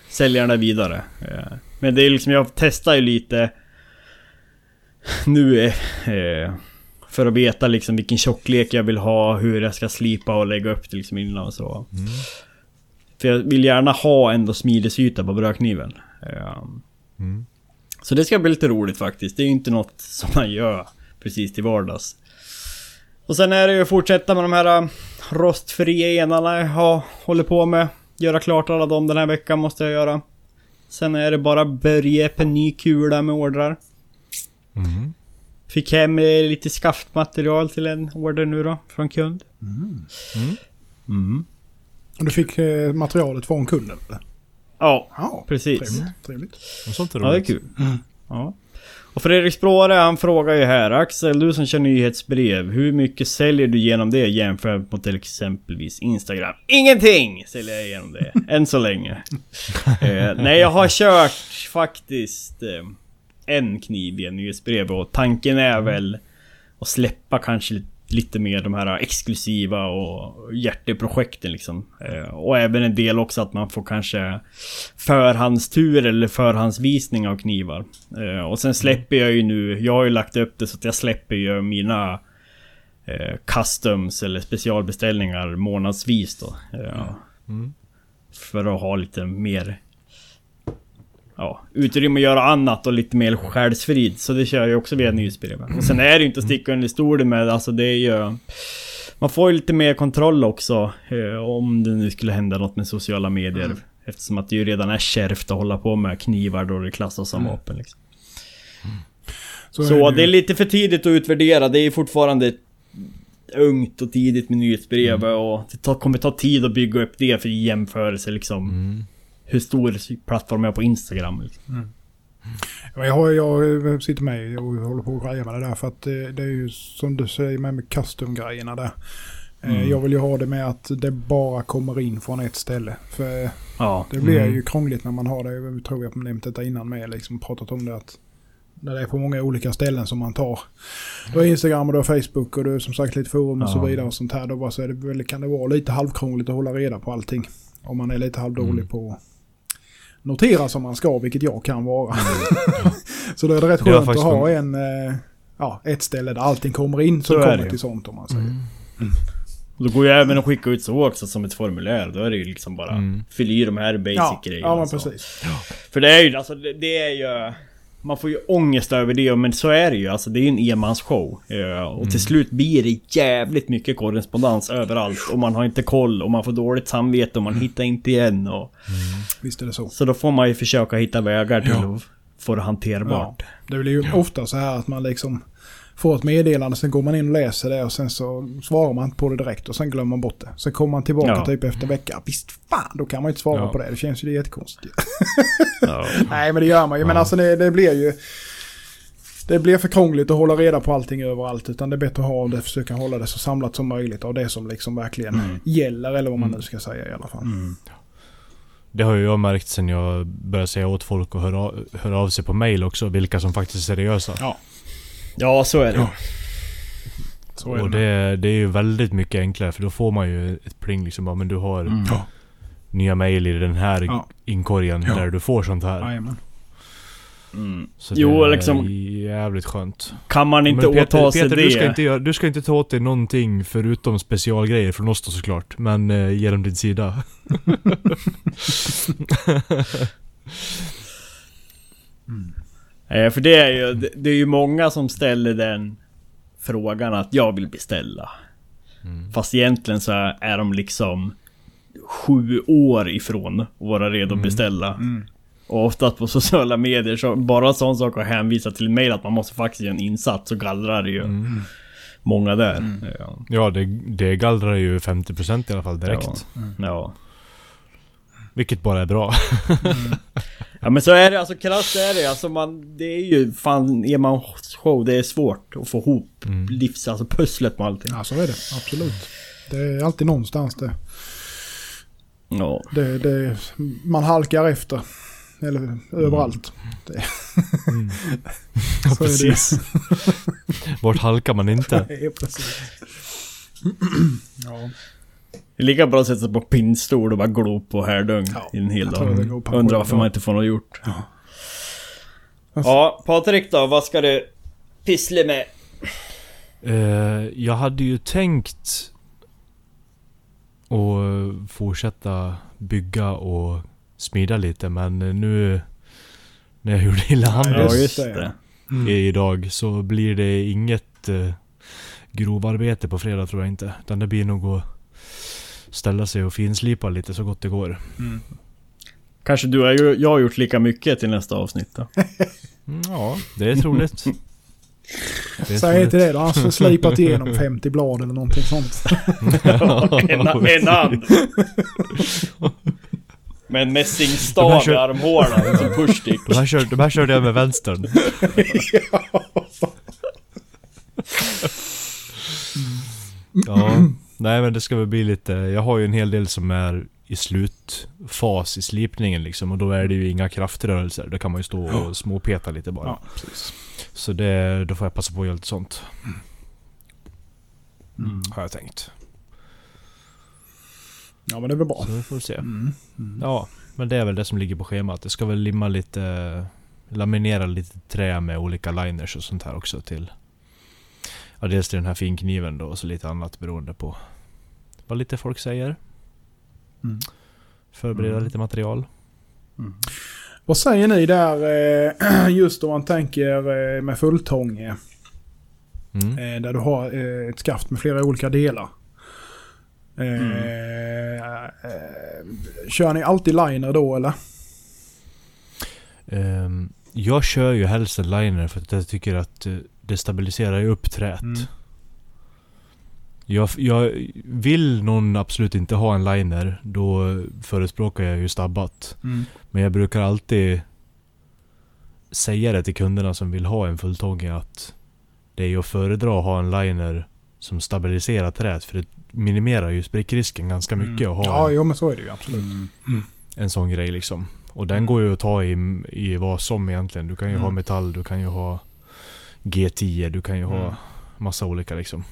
sälja den vidare. Eh, men det är liksom, jag testar ju lite nu eh, för att veta liksom vilken tjocklek jag vill ha, hur jag ska slipa och lägga upp det liksom innan och så. Mm. För jag vill gärna ha ändå smidesyta på brödkniven. Eh, Mm. så det ska bli lite roligt faktiskt. Det är ju inte något som man gör precis till vardags. Och sen är det ju att fortsätta med de här äh, rostfria enarna jag håller på med. Göra klart alla dem den här veckan måste jag göra. Sen är det bara börja på ny kula med ordrar. Mm. Fick hem eh, lite skaftmaterial till en order nu då, från kund. Mm. Mm. Och Du fick eh, materialet från kunden? eller? Ja, Ja, precis. trevligt. trevligt. Och sånt är Ja, det är kul. Ja. Och Fredrik Språre han frågar ju här Axel, du som kör nyhetsbrev. Hur mycket säljer du genom det jämfört med till exempelvis Instagram? Ingenting säljer jag genom det. än så länge. eh, nej, jag har kört faktiskt eh, en kniv via nyhetsbrev och tanken är väl att släppa kanske lite mer de här exklusiva och hjärteprojekten liksom. Eh, och även en del också att man får kanske förhandstur eller förhandsvisning av knivar. Eh, och sen släpper jag ju nu, jag har ju lagt upp det så att jag släpper ju mina eh, customs eller specialbeställningar månadsvis då. Eh, Mm. För att ha lite mer ja, utrymme att göra annat och lite mer själsfrid. Så det kör jag också via nyhetsbreven. Och sen är det ju inte att sticka under stolen med, alltså det är ju... Man får ju lite mer kontroll också. Eh, om det nu skulle hända något med sociala medier. Mm. Eftersom att det ju redan är kärvt att hålla på med knivar då det klassas som vapen liksom. Så är det är ju. lite för tidigt att utvärdera. Det är fortfarande ungt och tidigt med nyhetsbrev och det kommer ta tid att bygga upp det för jämförelse liksom. Mm. Hur stor plattform är jag på Instagram? Liksom. Ja, Jag, har, jag sitter med och håller på att greja med det där för att det, det är ju som du säger med, med custom-grejerna där. Eh, Mm. Jag vill ju ha det med att det bara kommer in från ett ställe. För Ja. det blir Mm. ju krångligt när man har det. Jag tror jag har nämnt detta innan med. Liksom pratat om det att när det är på många olika ställen som man tar. Du har Instagram och du har Facebook och du har som sagt lite forum och så Ja. vidare och sånt här. Då bara så är det, kan det vara lite halvkrångligt att hålla reda på allting. Om man är lite halvdålig Mm. på att notera som man ska, vilket jag kan vara. så då är det rätt skönt att ha en, eh, ja, ett ställe där allting kommer in Så som är kommer det. till sånt om man säger. Mm. Och då går ju även att skicka ut så också som ett formulär. Då är det ju liksom bara Mm. fyll i de här basic Ja, grejerna. ja men precis. För det är ju, alltså det, det är ju... Man får ju ångest över det, men så är det ju. Alltså det är ju en enmansshow. Eh, Och Mm. till slut blir det jävligt mycket korrespondens överallt. Och man har inte koll och man får dåligt samvete och man Mm. hittar inte igen. Och, Visst är det så. så då får man ju försöka hitta vägar till Ja. att få det hanterbart. Det blir ju ofta så här att man liksom får ett meddelande, sen går man in och läser det och sen så svarar man inte på det direkt och sen glömmer man bort det. Sen kommer man tillbaka Ja. typ efter en vecka. Visst fan, då kan man ju inte svara Ja. på det. Det känns ju jättekonstigt. Ja. Nej, men det gör man ju. Men alltså det, det blir ju... Det blir för krångligt att hålla reda på allting överallt. Utan det är bättre att ha det, försöka hålla det så samlat som möjligt av det som liksom verkligen Mm. gäller. Eller vad man nu ska säga i alla fall. Mm. Det har ju jag märkt sen jag började säga åt folk att höra, av- höra av sig på mail också, vilka som faktiskt är seriösa. Ja, ja, så är det. Ja. så är och det. det, det är ju väldigt mycket enklare för då får man ju ett pling liksom bara, men du har Mm. Nya mail i den här Ja. inkorgen Ja. där du får sånt här. jajamän. Mm. Så Jo, det liksom- är jävligt skönt. Kan man inte Peter, åta sig Peter det... du, ska inte göra, du ska inte ta åt dig någonting förutom specialgrejer från oss då såklart. Men eh, genom din sida. Eh, för det är ju, det, är ju många som ställer den frågan att jag vill beställa. Mm. Fast egentligen så är, de liksom sju år ifrån att vara redo att Mm. beställa. Mm. Och ofta på sociala medier så bara sån sak att hänvisa till mail att man måste faktiskt göra en insats så gallrar det ju Mm. många där. Mm. Ja. Ja, det, det gallrar ju 50% i alla fall direkt. Ja. Vilket bara är bra. ja men så är det, alltså krasst är det. Alltså man, det är ju fan, är man show, det är svårt att få ihop Mm. livs, alltså pusslet med allting. Ja, så är det. Absolut. Det är alltid någonstans det. Ja. det, det man halkar efter. Eller överallt. Mm. Ja, Så är det. precis. Vart halkar man inte? Nej, precis. ja, Det är lika bra att sätta sig på pinnstol och bara glo på härdung Ja, i en hel dag. Undrar varför man inte får något gjort. Ja. Ja, Patrik då, vad ska du pyssla med? Eh, jag hade ju tänkt att fortsätta bygga och smida lite men nu när jag gjorde illa handen Ja, just. Mm. idag så blir det inget uh, grovarbete på fredag tror jag inte. Utan det blir nog att ställa sig och finslipa lite så gott det går. Mm. Kanske du och jag har gjort lika mycket till nästa avsnitt då? Mm, ja, det är troligt. Säg inte det då. Han har slipat igenom 50 blad eller någonting sånt. en, en hand! Med en kör- i armhålan som pushstick. De här, kör, de här körde jag med vänstern. Ja, nej men det ska väl bli lite... Jag har ju en hel del som är i slutfas i slipningen liksom. Och då är det ju inga kraftrörelser. Då kan man ju stå och småpeta lite bara. Ja, precis. Så det, då får jag passa på att göra lite sånt. Mm. Har jag tänkt. Ja men det är väl bra. Så vi får se. Mm. Mm. Ja, men det är väl det som ligger på schemat. Det ska väl limma lite... Laminera lite trä med olika liners och sånt här också till... Ja, dels till den här finkniven då och så lite annat beroende på vad lite folk säger. Mm. Förbereda Mm. lite material. Vad säger ni där eh, just om man tänker eh, med fulltånge? Mm. Eh, där du har ett skaft med flera olika delar. Mm. kör ni alltid liner då eller? Ehm, jag kör ju helst en liner för att jag tycker att det stabiliserar ju upp träet. Mm. Jag, jag vill någon absolut inte ha en liner, då förespråkar jag ju stabbat. Mm. Men jag brukar alltid säga det till kunderna som vill ha en fulltånge att det är ju att föredra att ha en liner som stabiliserar träet för det minimerar ju sprickrisken ganska mycket att ha Mm. Ja, en, jo men så är det ju absolut. en sån grej liksom. Och den Mm. går ju att ta i, i vad som egentligen. Du kan ju Mm. ha metall, du kan ju ha G10, du kan ju Mm. ha massa olika liksom.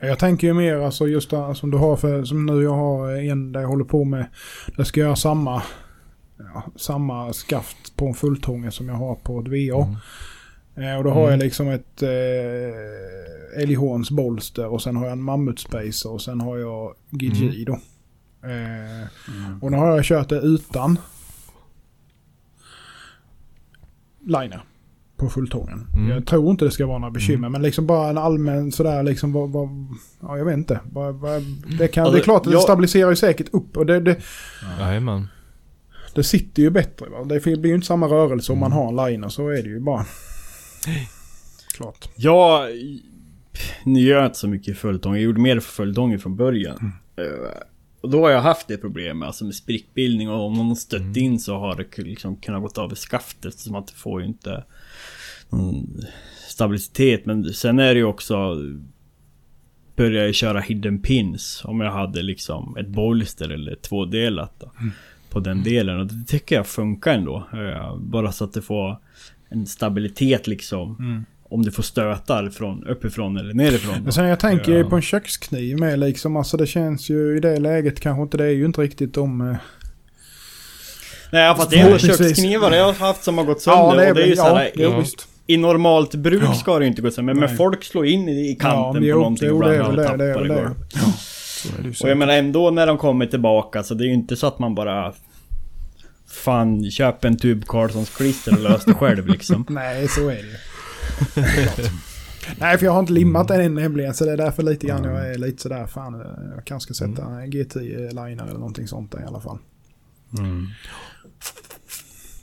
Jag tänker ju mer alltså just det som du har för, som nu jag har en där jag håller på med. Där ska jag göra samma, ja, samma skaft på en fulltånge som jag har på ett VA. Mm. Eh, och då har Mm. jag liksom ett eh, Elijons bolster och sen har jag en mammutspacer och sen har jag GG Mm. då. Eh, Och nu har jag kört det utan liner på fulltången. Mm. Jag tror inte det ska vara några bekymmer Mm. men liksom bara en allmän sådär liksom vad, vad, ja jag vet inte. Vad, vad, det, kan, Alltså, det är klart att det jag- stabiliserar ju säkert upp och det, det, Jajamän. det sitter ju bättre. Va? Det blir ju inte samma rörelse om man Mm. har en liner så är det ju bara. Klart. Jag... Nu gör jag inte så mycket följetong. Jag gjorde mer följetong från början. Eh, Och då har jag haft det problemet, alltså med sprickbildning och om någon har stött Mm. in så har det liksom kunnat gått av i skaftet. Så att det får ju inte stabilitet. Men sen är det ju också... Börjar jag köra hidden pins om jag hade liksom ett bolster eller tvådelat då, På den delen och det tycker jag funkar ändå. Eh, Bara så att det får en stabilitet liksom. Om det får stötar från uppifrån eller nerifrån. då. Men sen jag tänker Ja. på en kökskniv med liksom. Alltså det känns ju i det läget kanske inte det är ju inte riktigt de... eh, Nej fast det är köksknivar jag har haft som har gått sönder. och det är ju ja, såhär, jo, i, normalt bruk Ja. ska det ju inte gå sönder. Men Nej. folk slår in i, kanten men på någonting jo, och det är ibland det, det är tappar väl det det. golv. Ja, det Och jag menar ändå när de kommer tillbaka så det är ju inte så att man bara... Fan, köp en tub Carlssons klister och lös det själv liksom. Nej, så är det ju. Nej, för jag har inte limmat den än nämligen. Så det är därför lite grann jag är lite sådär. Fan, jag kanske ska sätta en GT-liner eller någonting sånt där i alla fall.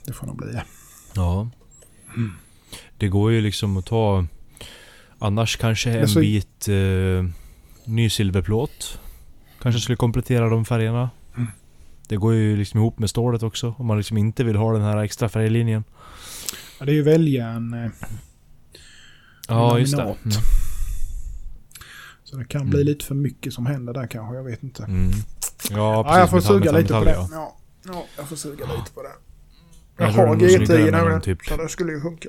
Det får nog bli det. Ja. Det går ju liksom att ta... Annars kanske en så- bit eh, ny silverplåt. Kanske skulle komplettera de färgerna. Mm. Det går ju liksom ihop med stålet också. Om man liksom inte vill ha den här extra färglinjen. Ja, det är ju välja en... eh, Ja, just det. Mm. Så det kan Mm. bli lite för mycket som händer där kanske. Jag vet inte. Mm. Ja, Ja, jag får suga lite på det. ja, jag får suga lite på det. Jag, har det är nog snyggare GT med nu. någon typ. Så det skulle ju funka.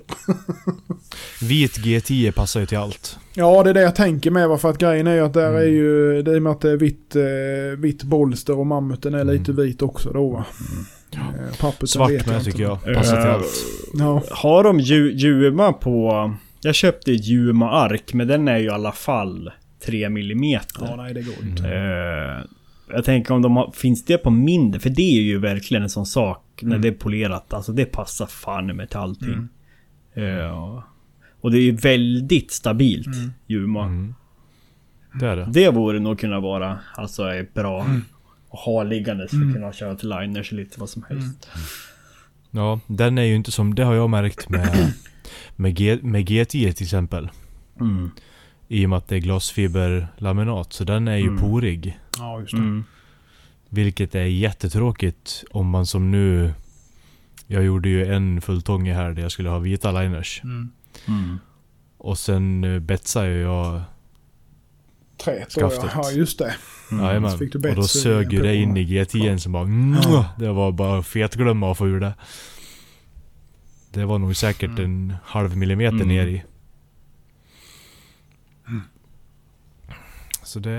Vit G10 passar ju till allt. Ja, det är det jag tänker med. För att grejen är ju att där Mm. är ju... Det är med att det är vitt, eh, vitt bolster och mammuten är lite Mm. vit också då va. Eh, papputen Svart med tycker jag. Passar till Eh, allt. Ja. Har de ju, Juma på... Jag köpte Juma ark men den är ju i alla fall 3 millimeter. ja, nej det går inte. Eh, jag tänker om de har, finns det på mindre? För det är ju verkligen en sån sak när Mm. det är polerat. Alltså det passar fan med till allting. Mm. Eh, och det är ju väldigt stabilt, Mm. Juma. Mm. Det är det. Det borde nog kunna vara alltså bra Mm. att ha liggandes för Mm. att kunna köra till liners och lite vad som helst. Ja, den är ju inte som... Det har jag märkt med... Med, G, med G10 till exempel. Mm. I och med att det är glasfiberlaminat. Så den är ju Mm. porig. Ja, just det. Mm. Vilket är jättetråkigt om man som nu... Jag gjorde ju en fulltånge här där jag skulle ha vita liners. Mm. Mm. Och sen eh, betsade jag... Tre tror jag. Skaftet. Ja, just det. Mm. Så fick du Och då sög ju det in i kupongerna. GT'n som bara... Mwah! Det var bara fetglömma att få ur det. Det var nog säkert Mm. en halv millimeter Mm. ner i. Så det...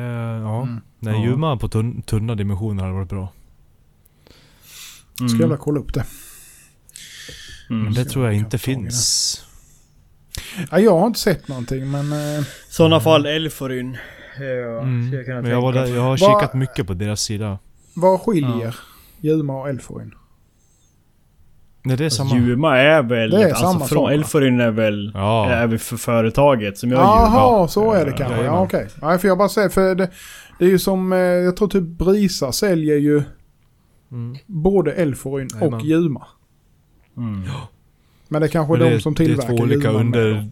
Ja. Mm. Nej, Ja. Juma på tunn, tunna dimensioner hade varit bra. Ska Mm. jag kolla upp det. Men Mm. det tror jag inte finns. Ja, jag har inte sett någonting men... Eh, I sådana fall Elforyn. Ja, Mm. skulle jag Men jag, var där, jag har Vad- kikat mycket på deras sida. vad skiljer Juma och Elforin? Nej det är Alltså, samma. Juma är väl... Det är alltså, samma från? Elforyn är väl... Ja. Är väl för företaget som jag Jaha, Juma. så är det Ja, kanske. Ja, okej. Nej, för jag bara säger, för det, det är ju som, eh, jag tror typ Brisa säljer ju Mm. både Elforin och. Juma. Mm. Men det kanske är Men de som det är tillverkar två olika Juma under...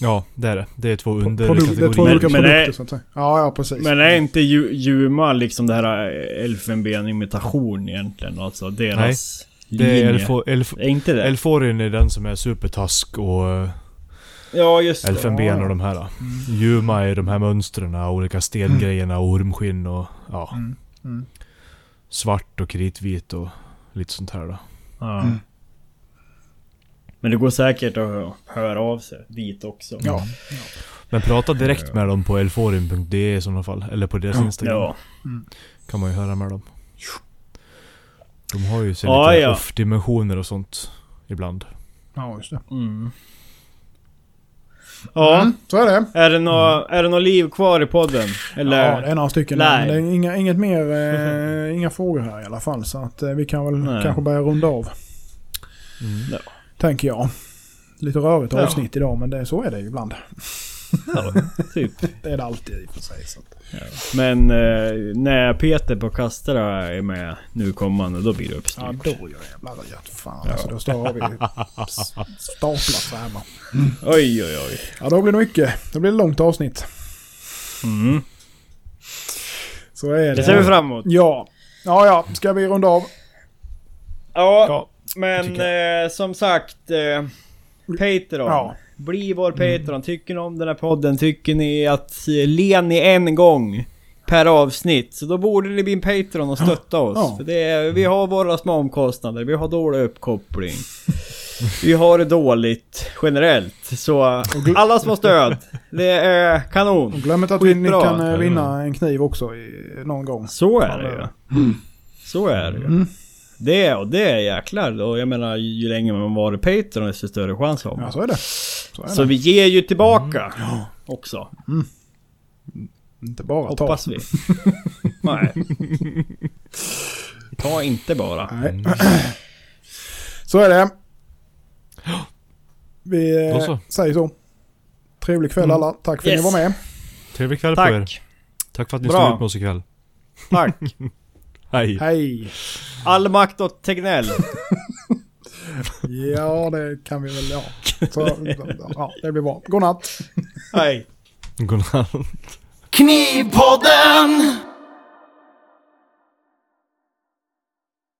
Ja, det är det. Det är två Produkt- Det är två underkategorier. olika Men- men produkter det- så att säga. Ja, ja precis. Men är inte Ju- Juma liksom det här eh, elfenben-imitation egentligen? Alltså deras Det är linje? Elfo, Elf, Är inte det? Elforin är den som är supertask och eh, ja, just det. Elfenben Ja. och de här. Juma är de här mönstren, olika stengrejerna, ormskinn och ja. Mm. Mm. Svart och kritvit och lite sånt här då. Ja. Mm. Men det går säkert att hö- höra av sig dit också. Ja. Men prata direkt med dem på elforin.de i sådana fall. Eller på deras Instagram. Ja. Kan man ju höra med dem. De har ju så Ja, lite ja. off-dimensioner och sånt. Ibland. ja, just det. Mm. Ja. Mm, så är det. Är det nå är det nå liv kvar i podden? Eller? Ja, det är några stycken. Nej. det är inga, inget mer, eh, inga frågor här i alla fall. Så att eh, vi kan väl Nej. kanske börja runda av. Mm. Ja. Tänker jag. Lite rörigt Ja. avsnitt idag men det, så är det ju ibland. Ja, typ. Det är det alltid i och för sig. Så. att- Men eh, när Peter på Kastara är med nu kommande, då blir det Ja, uppstyrt. då gör jävlar röjat. Fan alltså. Då står vi staplat så här bara. Oj, oj, oj. Ja, då blir det mycket. Då blir det långt avsnitt. Mm. Så är det. Det ser vi fram emot. Ja. Ja, ja. Ska vi runda av? Ja, Ja, men eh, som sagt. Eh, Patreon. Ja. Bli vår Patreon. Tycker ni om den här podden? Tycker ni att ler ni en gång per avsnitt? Så då borde ni bli en Patreon och stötta oss. Ja. För det är, vi har våra små omkostnader. Vi har dålig uppkoppling. Vi har det dåligt generellt. Så alla små stöd. Det är kanon. Och glöm inte att vi, ni kan eh, vinna en kniv också i, någon gång. Så är det ju. Så är det ju. Mm. Det och det är jäklar. Och jag menar ju längre man varit Patreon desto större chans har man. Ja, så är det. Så är Så det. vi ger ju tillbaka. Också. Inte bara ta. Hoppas vi. Nej. Ta inte bara. Nej. Så är det. Vi eh, så. säger så. Trevlig kväll Mm. alla. Tack för att Yes. ni var med. Trevlig kväll på er. Tack. Tack för att ni Bra. stod ut med oss ikväll. Tack. Hej. Hej. All makt åt Tegnell. Ja, det kan vi väl. Ja, så, ja det blir bra. Godnatt. Hej. Godnatt. Knivpodden!